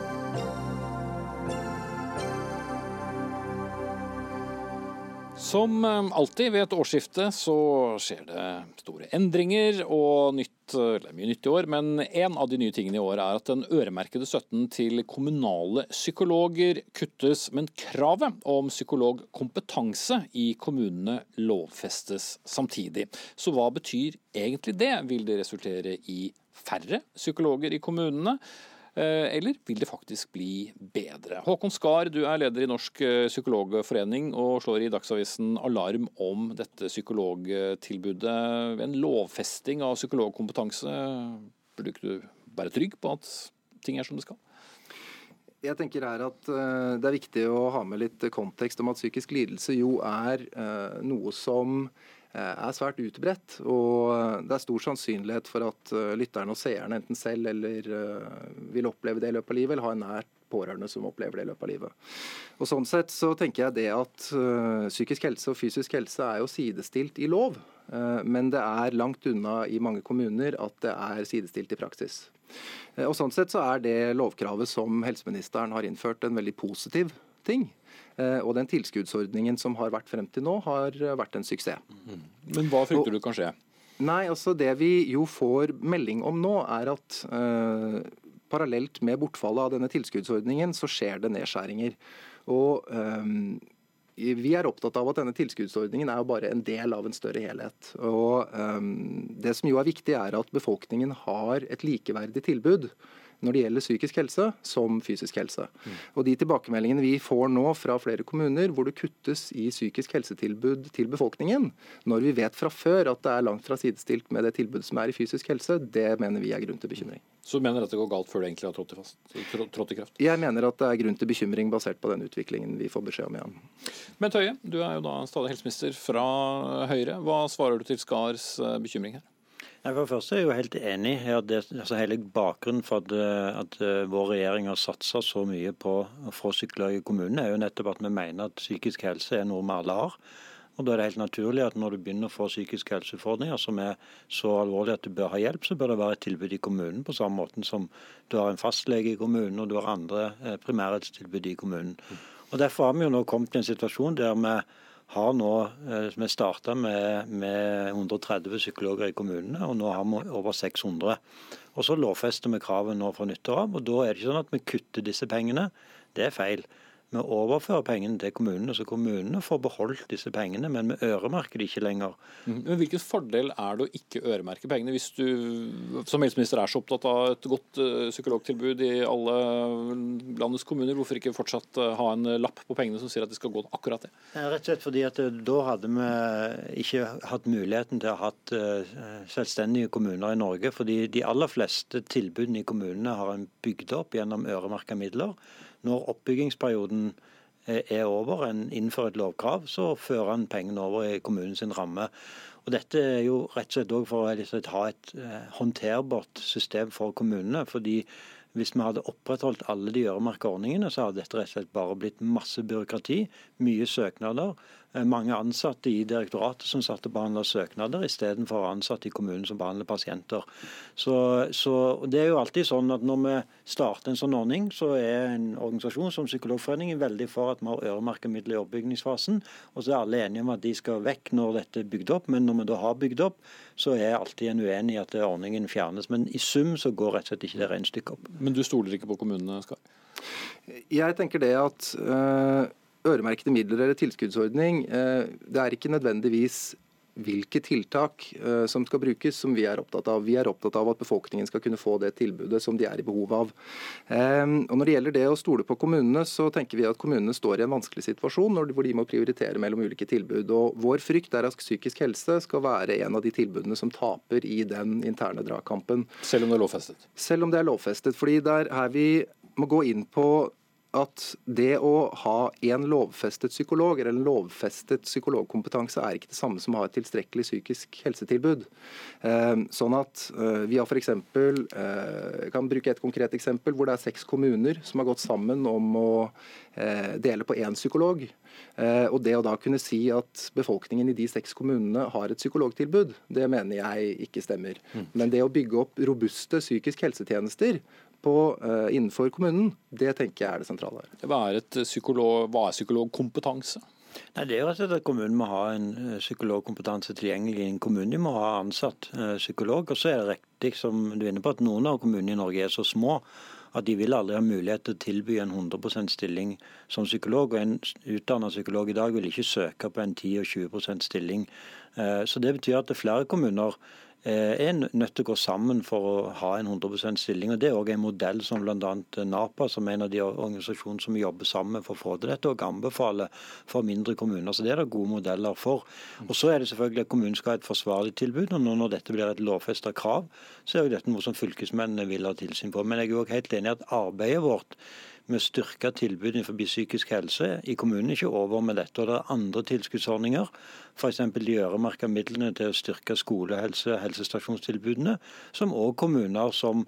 Som eh, alltid ved et årsskifte så skjer det store endringer og nytt, mye nytt i år. Men en av de nye tingene i år er at den øremerkede støtten til kommunale psykologer kuttes. Men kravet om psykologkompetanse i kommunene lovfestes samtidig. Så hva betyr egentlig det? Vil det resultere i færre psykologer i kommunene? Eh, eller vil det faktisk bli bedre? Håkon Skar, du er leder i Norsk eh, psykologforening og slår i Dagsavisen alarm om dette psykologtilbudet. En lovfesting av psykologkompetanse, burde ikke du være trygg på at ting er som det skal? Jeg tenker her at eh, Det er viktig å ha med litt kontekst om at psykisk lidelse jo er noe som er svært utbredt. Og eh, det er stor sannsynlighet for at eh, lytterne og seerne enten selv eller vil oppleve det i løpet av livet, eller ha en nært pårørende som opplever det i løpet av livet. Og Sånn sett så tenker jeg det at psykisk helse og fysisk helse er jo sidestilt i lov. men det er langt unna i mange kommuner at det er sidestilt i praksis. Og Sånn sett så er det lovkravet som helseministeren har innført en veldig positiv ting. Eh, og den tilskuddsordningen som har vært frem til nå, har eh, vært en suksess. Mm. Men hva frykter du kan skje? Nei, altså Det vi jo får melding om nå, er at eh, parallelt med bortfallet av denne tilskuddsordningen, så skjer det nedskjæringer. Og um, vi er opptatt av at denne tilskuddsordningen er jo bare en del av en større helhet. Og um, Det som jo er viktig, er at befolkningen har et likeverdig tilbud når det gjelder psykisk helse som fysisk helse. Mm. Og De tilbakemeldingene vi får nå fra flere kommuner hvor det kuttes i psykisk helsetilbud til befolkningen, når vi vet fra før at det er langt fra sidestilt med det tilbudet som er i fysisk helse, det mener vi er grunn til bekymring. Så du mener at det går galt før det egentlig har trådt i, fast, trådt i kraft? Jeg mener at det er grunn til bekymring basert på den utviklingen vi får beskjed om igjen. Bent Høie, du er jo da stadig helseminister fra Høyre. Hva svarer du til Skars eh, bekymring her? For det første er jeg jo helt enig i at det, altså hele bakgrunnen for at, at eh, vår regjering har satsa så mye på å få sykler i kommunene, er jo nettopp at vi mener at psykisk helse er noe vi alle har. Og Da er det helt naturlig at når du begynner å få psykiske helseutfordringer som er så alvorlige at du bør ha hjelp, så bør det være et tilbud i kommunen, på samme måte som du har en fastlege i kommunen og du har andre primærhetstilbud primærhelsetilbud i kommunen. Og Derfor har vi jo nå kommet til en situasjon der vi har nå, eh, Vi starta med, med, 130 psykologer i kommunene, og nå har vi over 600. Og Så lovfester vi kravet nå fra nyttår av. og Da er det ikke sånn at vi kutter disse pengene. Det er feil. Vi overfører pengene til kommunene, så kommunene får beholdt disse pengene, men vi øremerker de ikke lenger. Mm. Men Hvilken fordel er det å ikke øremerke pengene, hvis du som helseminister er så opptatt av et godt uh, psykologtilbud i alle landets kommuner? Hvorfor ikke fortsatt uh, ha en lapp på pengene som sier at de skal gå til akkurat det? Rett og slett fordi at uh, da hadde vi ikke hatt muligheten til å ha hatt selvstendige kommuner i Norge. fordi de aller fleste tilbudene i kommunene har en bygd opp gjennom øremerka midler. Når oppbyggingsperioden er over, en innfører et lovkrav, så fører en pengene over i kommunens ramme. Og Dette er jo rett og slett også for å ha et eh, håndterbart system for kommunene. fordi hvis vi hadde opprettholdt alle de øremerka ordningene, så hadde dette rett og slett bare blitt masse byråkrati, mye søknader Eh, mange ansatte i direktoratet som satt og behandla søknader, istedenfor ansatte i kommunen som behandler pasienter. Så, så, Det er jo alltid sånn at når vi starter en sånn ordning, så er en organisasjon som Psykologforeningen veldig for at vi har øremerka midler i oppbyggingsfasen. Og så er alle enige om at de skal vekk når dette er bygd opp. Men når vi da har bygd opp, så er alltid en uenig i at ordningen fjernes. Men i sum så går rett og slett ikke det regnestykket opp. Men du stoler ikke på kommunene, Skar? Jeg tenker det at øh øremerkede midler eller tilskuddsordning, eh, det er ikke nødvendigvis hvilke tiltak uh, som skal brukes, som vi er opptatt av. Vi er opptatt av at befolkningen skal kunne få det tilbudet som de er i behov av. Um, og Når det gjelder det å stole på kommunene, så tenker vi at kommunene står i en vanskelig situasjon når de, hvor de må prioritere mellom ulike tilbud. Og Vår frykt er at psykisk helse skal være en av de tilbudene som taper i den interne dragkampen. Selv om det er lovfestet? Selv om det er lovfestet. fordi det er her vi må gå inn på at det å ha en lovfestet psykolog eller en lovfestet psykologkompetanse er ikke det samme som å ha et tilstrekkelig psykisk helsetilbud. Eh, sånn at eh, Vi har for eksempel, jeg kan bruke et konkret eksempel hvor det er seks kommuner som har gått sammen om å dele på én psykolog. Og Det å da kunne si at befolkningen i de seks kommunene har et psykologtilbud, det mener jeg ikke stemmer. Mm. Men det å bygge opp robuste psykisk helsetjenester på uh, innenfor kommunen, det tenker jeg er det sentrale her. Hva er, psykolog, hva er psykologkompetanse? Nei, det er rett og slett at Kommunen må ha en eh, psykologkompetanse tilgjengelig i en kommune. De må ha ansatt uh, psykolog. Og så er det riktig som du er inne på at noen av kommunene i Norge er så små at de vil aldri ha mulighet til å tilby en 100% stilling som psykolog. Og en utdannet psykolog i dag vil ikke søke på en 10 20% stilling. Så det betyr at det er flere kommuner Eh, er nødt til å gå sammen for å ha en 100% stilling. og Det er også en modell som bl.a. NAPA, som er en av de organisasjonene som jobber sammen for å få til dette, og anbefaler for mindre kommuner. Så Det er det gode modeller for. Og Så er det selvfølgelig at kommunen skal ha et forsvarlig tilbud. og nå Når dette blir et lovfesta krav, så er jo dette noe som fylkesmennene vil ha tilsyn på. Men jeg er jo helt enig i at arbeidet vårt å styrke tilbudet innenfor psykisk helse i kommunen ikke over med dette. og Det er andre tilskuddsordninger, f.eks. de øremerka midlene til å styrke skolehelse- og helsestasjonstilbudene, som òg kommuner som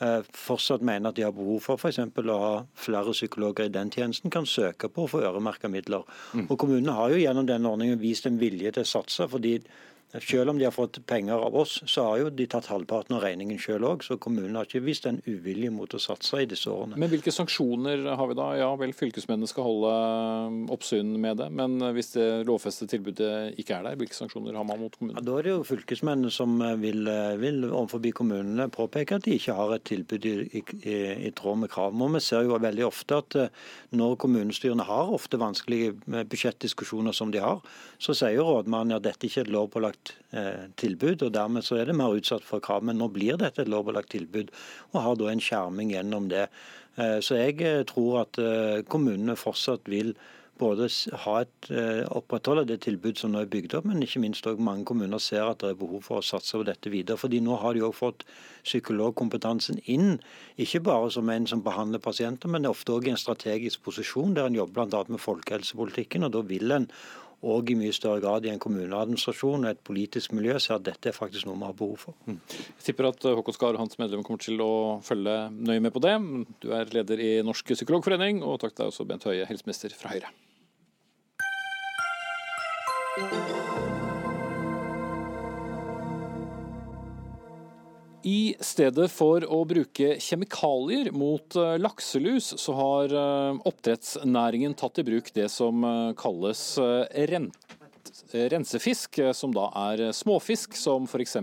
eh, fortsatt mener at de har behov for f.eks. å ha flere psykologer i den tjenesten, kan søke på å få øremerka midler. Mm. Og Kommunene har jo gjennom denne ordningen vist en vilje til å satse. fordi selv om de har fått penger av oss, så har jo de tatt halvparten av regningen selv òg. Så kommunen har ikke vist en uvilje mot å satse i disse årene. Men hvilke sanksjoner har vi da? Ja vel, fylkesmennene skal holde um, oppsyn med det. Men uh, hvis det lovfestede tilbudet ikke er der, hvilke sanksjoner har man mot kommunene? Ja, da er det jo fylkesmennene som uh, vil, vil overfor kommunene påpeke at de ikke har et tilbud i, i, i tråd med kravene. Vi ser jo veldig ofte at når kommunestyrene har ofte vanskelige budsjettdiskusjoner som de har, så sier rådmannen at dette ikke er et lovpålagt Eh, tilbud, og dermed så er det mer utsatt for krav. Men nå blir dette et lovpålagt tilbud, og har da en skjerming gjennom det. Eh, så jeg eh, tror at kommunene fortsatt vil både ha et, opprettholde det tilbud som nå er bygd opp, men ikke minst også mange kommuner ser at det er behov for å satse på dette videre. fordi nå har de også fått psykologkompetansen inn, ikke bare som en som behandler pasienter, men ofte også i en strategisk posisjon der en jobber bl.a. med folkehelsepolitikken. og Da vil en og i mye større grad i en kommuneadministrasjon og et politisk miljø ser at dette er faktisk noe vi har behov for. Mm. Jeg tipper at eh, Håkon Skar og hans medlem kommer til å følge nøye med på det. Du er leder i Norsk psykologforening, og takk til deg også, Bent Høie, helseminister fra Høyre. I stedet for å bruke kjemikalier mot eh, lakselus, så har eh, oppdrettsnæringen tatt i bruk det som eh, kalles rensefisk, som da er småfisk som f.eks.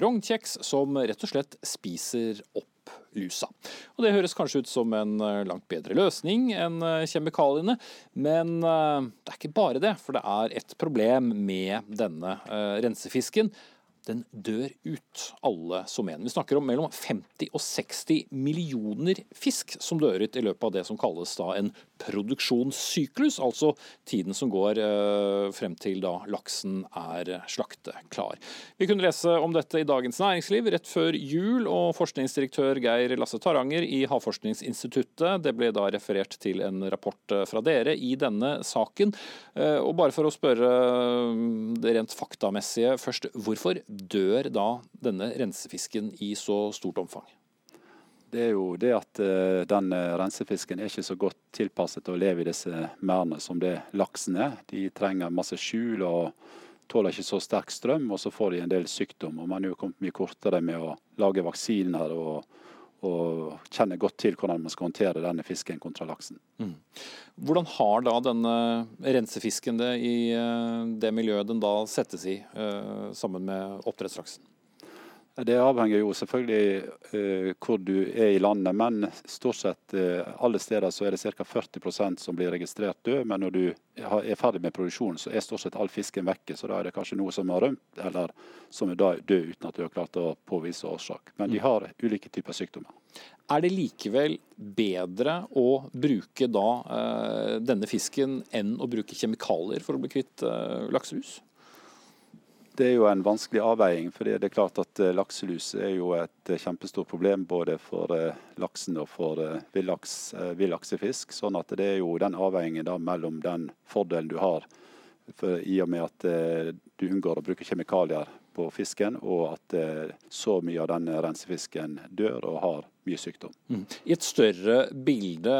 rognkjeks, som rett og slett spiser opp lusa. Og Det høres kanskje ut som en langt bedre løsning enn kjemikaliene, men det er ikke bare det. For det er et problem med denne rensefisken den dør ut, alle som en. Vi snakker om mellom 50 og 60 millioner fisk som dør ut i løpet av det som kalles da en produksjonssyklus, altså tiden som går eh, frem til da laksen er slakteklar. Vi kunne lese om dette i Dagens Næringsliv rett før jul, og forskningsdirektør Geir Lasse Taranger i Havforskningsinstituttet, det ble da referert til en rapport eh, fra dere i denne saken. Eh, og bare for å spørre det rent faktamessige først, hvorfor dør da denne rensefisken i så stort omfang? Det er jo det at uh, den rensefisken er ikke så godt tilpasset til å leve i disse merdene som det laksen er. De trenger masse skjul og tåler ikke så sterk strøm, og så får de en del sykdom. Og Man er jo kommet mye kortere med å lage vaksiner og, og kjenner godt til hvordan man skal håndtere denne fisken kontra laksen. Mm. Hvordan har da denne rensefisken det i eh, det miljøet den da settes i, eh, sammen med oppdrettslaksen? Det avhenger jo selvfølgelig uh, hvor du er i landet, men stort sett uh, alle steder så er det ca. 40% som blir registrert død. Men når du er ferdig med produksjonen, så er stort sett all fisken vekke. Så da er det kanskje noe som har rømt, eller som er død uten at du har klart å påvise årsak. Men de mm. har ulike typer sykdommer. Er det likevel bedre å bruke da uh, denne fisken enn å bruke kjemikalier for å bli kvitt lakselus? Det er jo en vanskelig avveiing. for det er klart at eh, Lakselus er jo et eh, kjempestort problem både for eh, laksen og for villaksefisk. Sånn at det er jo den avveiningen da mellom den fordelen du har for, i og med at du unngår å bruke kjemikalier på fisken, og at så mye av den rensefisken dør og har mye sykdom. Mm. I et større bilde,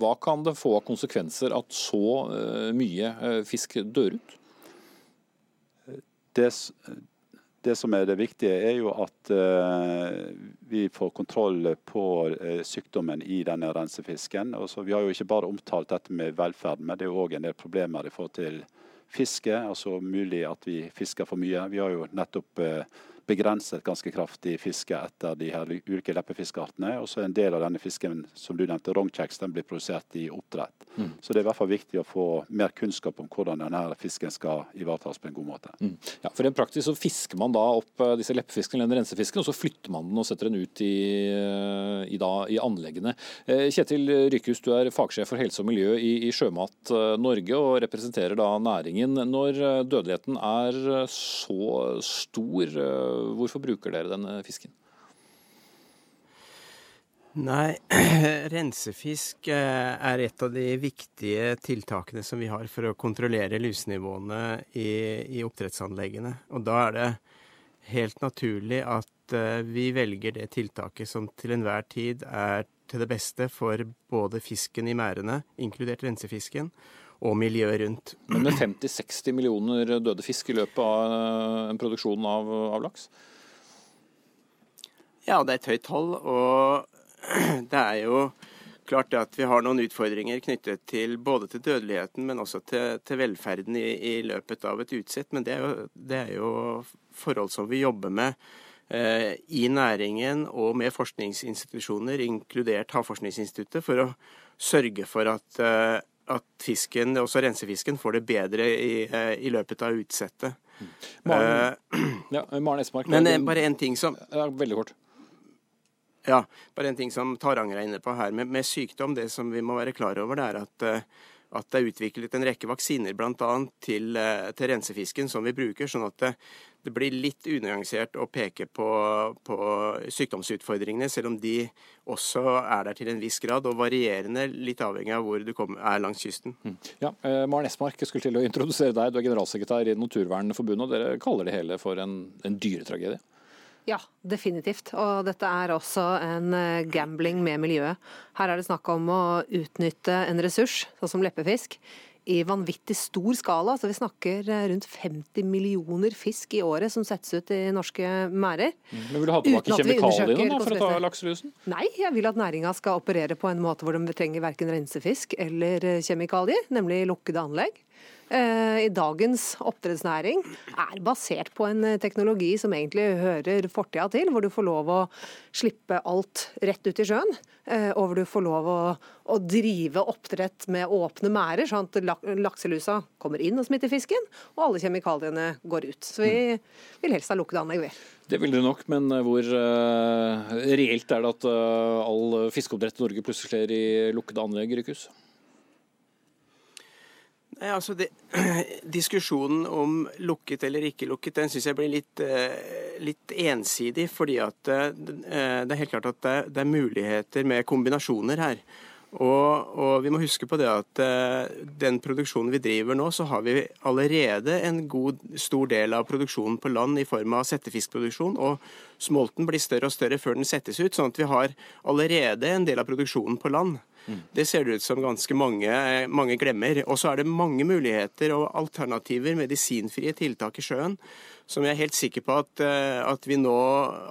hva kan det få av konsekvenser at så mye fisk dør ut? Det, det, som er det viktige, er jo at uh, vi får kontroll på uh, sykdommen i denne rensefisken. Og vi har jo ikke bare omtalt dette med velferd, men det er jo òg en del problemer i forhold til fiske. Altså mulig at vi fisker for mye. Vi har jo nettopp uh, begrenset ganske kraftig fiske etter de her ulike leppefiskeartene. Og så en del av denne fisken som du nevnte, rognkjeks, den blir produsert i oppdrett. Mm. Så det er i hvert fall viktig å få mer kunnskap om hvordan denne fisken skal ivaretas på en god måte. Mm. Ja, for en praktisk så fisker man da opp eh, disse leppefiskene eller rensefisken, og så flytter man den og setter den ut i, eh, i, da, i anleggene. Eh, Kjetil Rykhus, du er fagsjef for helse og miljø i, i Sjømat Norge og representerer da næringen. Når dødeligheten er så stor, Hvorfor bruker dere denne fisken? Nei, rensefisk eh, er et av de viktige tiltakene som vi har for å kontrollere lusenivåene i, i oppdrettsanleggene. Og da er det helt naturlig at eh, vi velger det tiltaket som til enhver tid er til det beste for både fisken i merdene, inkludert rensefisken, og miljøet rundt. Men med 50-60 millioner døde fisk i løpet av eh, en produksjon av, av, laks? Ja, det er et høyt tall. Og det er jo klart at vi har noen utfordringer knyttet til både til dødeligheten, men også til, til velferden i, i, løpet av et utsett. Men det er, jo, det er jo forhold som vi jobber med eh, i næringen og med forskningsinstitusjoner, inkludert Havforskningsinstituttet, for å sørge for at eh, at fisken, også rensefisken, får det bedre i, eh, i løpet av utsettet. Maren, uh, ja, Maren Esmark. Men uh, bare en ting som ja, Veldig kort. Ja, bare en ting som Taranger er inne på her. Med, med, sykdom, det som vi må være klar over, det er at uh, at det er utviklet en rekke vaksiner bl.a. Til, eh, til rensefisken som vi bruker. sånn at det, det blir litt unyansert å peke på, på, sykdomsutfordringene, selv om de også er der til en viss grad, og varierende litt avhengig av hvor du kommer, er langs kysten. Mm. Ja, eh, Maren Esmark, jeg skulle til å introdusere deg. Du er generalsekretær i Naturvernforbundet, og dere kaller det hele for en, en dyretragedie? Ja, definitivt. Og dette er også en eh, gambling med miljøet. Her er det snakk om å utnytte en ressurs, sånn som leppefisk, i vanvittig stor skala. Så vi snakker eh, rundt 50 millioner fisk i året som settes ut i norske merder. Mm. Men Vil du ha tilbake kjemikaliene da, for å ta lakselusen? Nei, jeg vil at næringa skal operere på en måte hvor de trenger verken rensefisk eller eh, kjemikalier, nemlig lukkede anlegg. Eh, i dagens oppdrettsnæring er basert på en eh, teknologi som egentlig hører fortida til, hvor du får lov å slippe alt rett ut i sjøen. Eh, og hvor du får lov å, å drive oppdrett med åpne merder, sånn at lakselusa kommer inn og smitter fisken, og alle kjemikaliene går ut. Så vi vil helst ha lukkede anlegg, vi. Det vil du nok, men hvor reelt er det at all fiskeoppdrett i Norge plutselig skjer i lukkede anlegg, Rykhus? Nei, altså det, Diskusjonen om lukket eller ikke lukket, den syns jeg blir litt, eh, litt ensidig. Fordi at eh, det er helt klart at det, det er muligheter med kombinasjoner her. Og, og vi må huske på det at eh, den produksjonen vi driver nå, så har vi allerede en god, stor del av produksjonen på land i form av settefiskproduksjon. Og smolten blir større og større før den settes ut, sånn at vi har allerede en del av produksjonen på land. Det ser det ut som ganske mange, mange glemmer. Og så er det mange muligheter og alternativer, medisinfrie tiltak i sjøen, som jeg er helt sikker på at, eh, at vi nå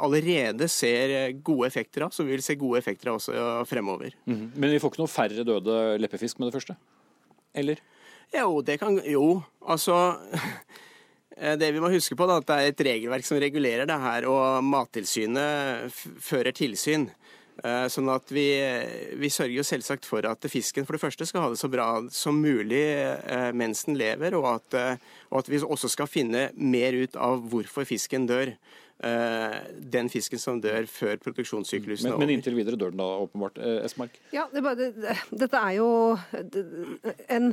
allerede ser gode effekter av, som vi vil se gode effekter av også fremover. Mm. Men vi får ikke noe færre døde leppefisk med det første? Eller? Jo, det kan Jo, altså det vi må huske på, da, at det er et regelverk som regulerer det her, og Mattilsynet fører tilsyn. Eh, Sånn at vi, vi sørger jo selvsagt for at fisken for det første skal ha det så bra som mulig eh, mens den lever, og at, eh, og at vi også skal finne mer ut av hvorfor fisken dør. Eh, Den fisken som dør før produksjonssyklusen Men, men inntil videre dør den da, åpenbart. Eh, Esmark? Ja, det er bare, det, dette er jo en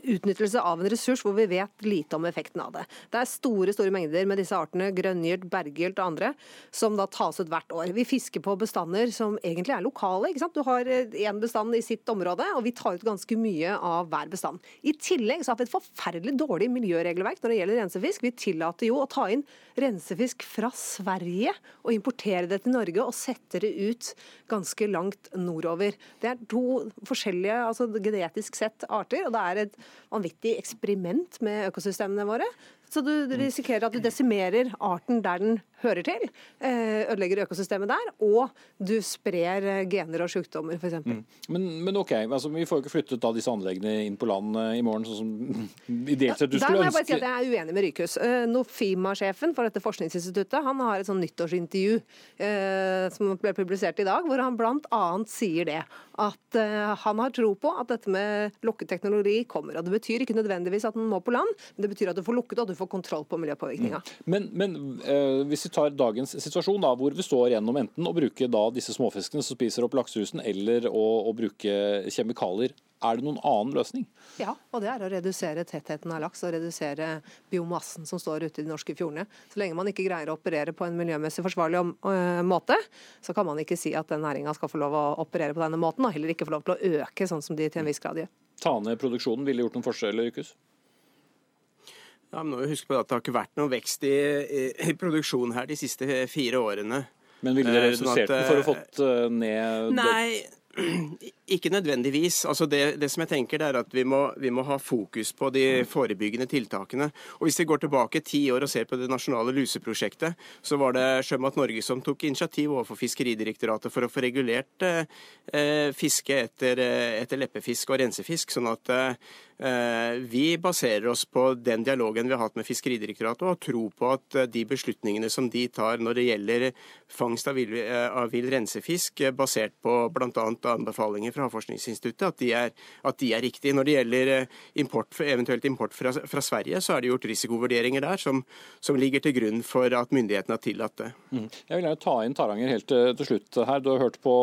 utnyttelse av en ressurs hvor vi vet lite om effekten av det. Det er store store mengder med disse artene, grønngylt, berggylt og andre, som da tas ut hvert år. Vi fisker på bestander som egentlig er lokale. ikke sant? Du har én bestand i sitt område, og vi tar ut ganske mye av hver bestand. I tillegg så har vi et forferdelig dårlig miljøregelverk når det gjelder rensefisk. Vi tillater jo å ta inn rensefisk fra Sverige og importere det til Norge og sette det ut ganske langt nordover. Det er to forskjellige, altså genetisk sett, arter, og det er et vanvittig eksperiment med økosystemene våre. Så du risikerer at du desimerer arten der den hører til, eh, ødelegger økosystemet der, og du sprer eh, gener og sykdommer, f.eks. Mm. Men, men OK, altså, vi får jo ikke flyttet da disse anleggene inn på land eh, i morgen, sånn som ideelt sett du Der skulle må jeg bare si ønske. at jeg er uenig med Rykhus. Eh, Nofima-sjefen for dette forskningsinstituttet han har et sånn nyttårsintervju eh, som ble publisert i dag, hvor han bl.a. sier det. At eh, han har tro på at dette med lukketeknologi kommer. og Det betyr ikke nødvendigvis at den må på land, men det betyr at du får lukket og du får kontroll på miljøpåvirkninga. Men, men eh, hvis vi tar dagens situasjon, da, hvor vi står gjennom enten å bruke da disse småfiskene som spiser opp lakselusen, eller å, å bruke kjemikalier, er det noen annen løsning? Ja, og det er å redusere tettheten av laks og redusere biomassen som står ute i de norske fjordene. Så lenge man ikke greier å operere på en miljømessig forsvarlig øh, måte, så kan man ikke si at den næringa skal få lov å operere på denne måten, og heller ikke få lov til å øke sånn som de til en viss grad gjør. Ta ned produksjonen, ville gjort noen forskjell, Rykhus? Ja, men nå husker jeg på at Det har ikke vært noen vekst i, i, i produksjonen her de siste fire årene. Men ville dere Eh, sånn redusert at, den for å eh, fått eh, ned Nei, ikke nødvendigvis. Altså det, det som jeg tenker det er at vi må, vi må ha fokus på de forebyggende tiltakene. Og Hvis vi går tilbake ti år og ser på det nasjonale luseprosjektet, så var det Sjømat Norge som tok initiativ overfor Fiskeridirektoratet for å få regulert eh, fiske etter, eh, etter leppefisk og rensefisk. sånn at eh, vi baserer oss på den dialogen vi har hatt med Fiskeridirektoratet, og tro på at de beslutningene som de tar når det gjelder fangst av vill, eh, av vill rensefisk, eh, basert på bl.a. anbefalinger fra Havforskningsinstituttet, at de er, at de er riktige. Når det gjelder eh, import, eventuelt import fra, fra Sverige, så er det gjort risikovurderinger der som, som ligger til grunn for at myndighetene har tillatt det. Mm. Jeg vil ta inn Taranger helt eh, til slutt her. Du har hørt på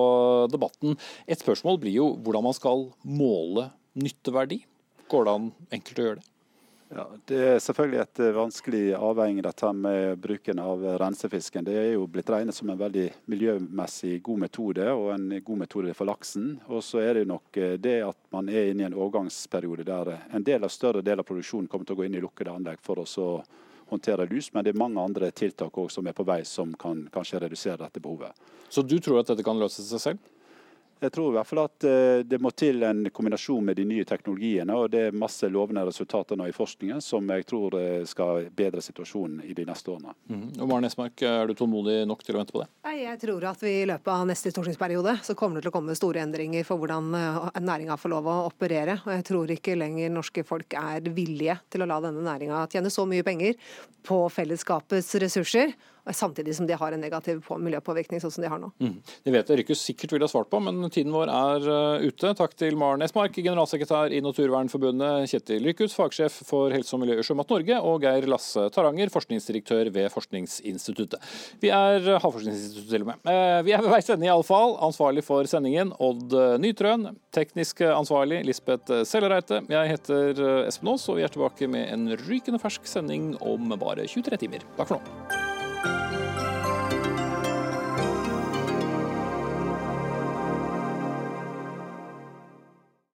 debatten. Et spørsmål blir jo hvordan man skal måle nytteverdi. Går det an enkelt å gjøre det? Ja, Det er selvfølgelig et eh, vanskelig avveining dette med bruken av rensefisken. Det er jo blitt regnet som en veldig miljømessig god metode, og en god metode for laksen. Og så er det nok eh, det at man er inne i en overgangsperiode der en del av større del av produksjonen kommer til å gå inn i lukkede anlegg for å håndtere lus, men det er mange andre tiltak som er på vei som kan kanskje redusere dette behovet. Så du tror at dette kan løse seg selv? Jeg tror i hvert fall at eh, det må til en kombinasjon med de nye teknologiene. og Det er masse lovende resultater nå i forskningen som jeg tror eh, skal bedre situasjonen i de neste årene. Mm. Og Maren Esmark, er du tålmodig nok til å vente på det? Nei, Jeg tror at vi i løpet av neste stortingsperiode så kommer det til å komme store endringer for hvordan eh, næringa får lov å operere. Og jeg tror ikke lenger norske folk er villige til å la denne næringa tjene så mye penger på fellesskapets ressurser samtidig som de har en negativ miljøpåvirkning, sånn som de har nå. Mm. Det vet dere ikke sikkert ville ha svart på, men tiden vår er uh, ute. Takk til Maren Esmark, generalsekretær i Naturvernforbundet, Kjetil Lykhus, fagsjef for helse og miljø i Sjømat Norge, og Geir Lasse Taranger, forskningsdirektør ved Forskningsinstituttet. Vi er uh, Havforskningsinstituttet til og med. Uh, vi er ved veis ende iallfall. Ansvarlig for sendingen Odd Nytrøen. Teknisk ansvarlig Lisbeth Sellereite. Jeg heter Espen Aas, og vi er tilbake med en rykende fersk sending om bare 23 timer. Takk for nå.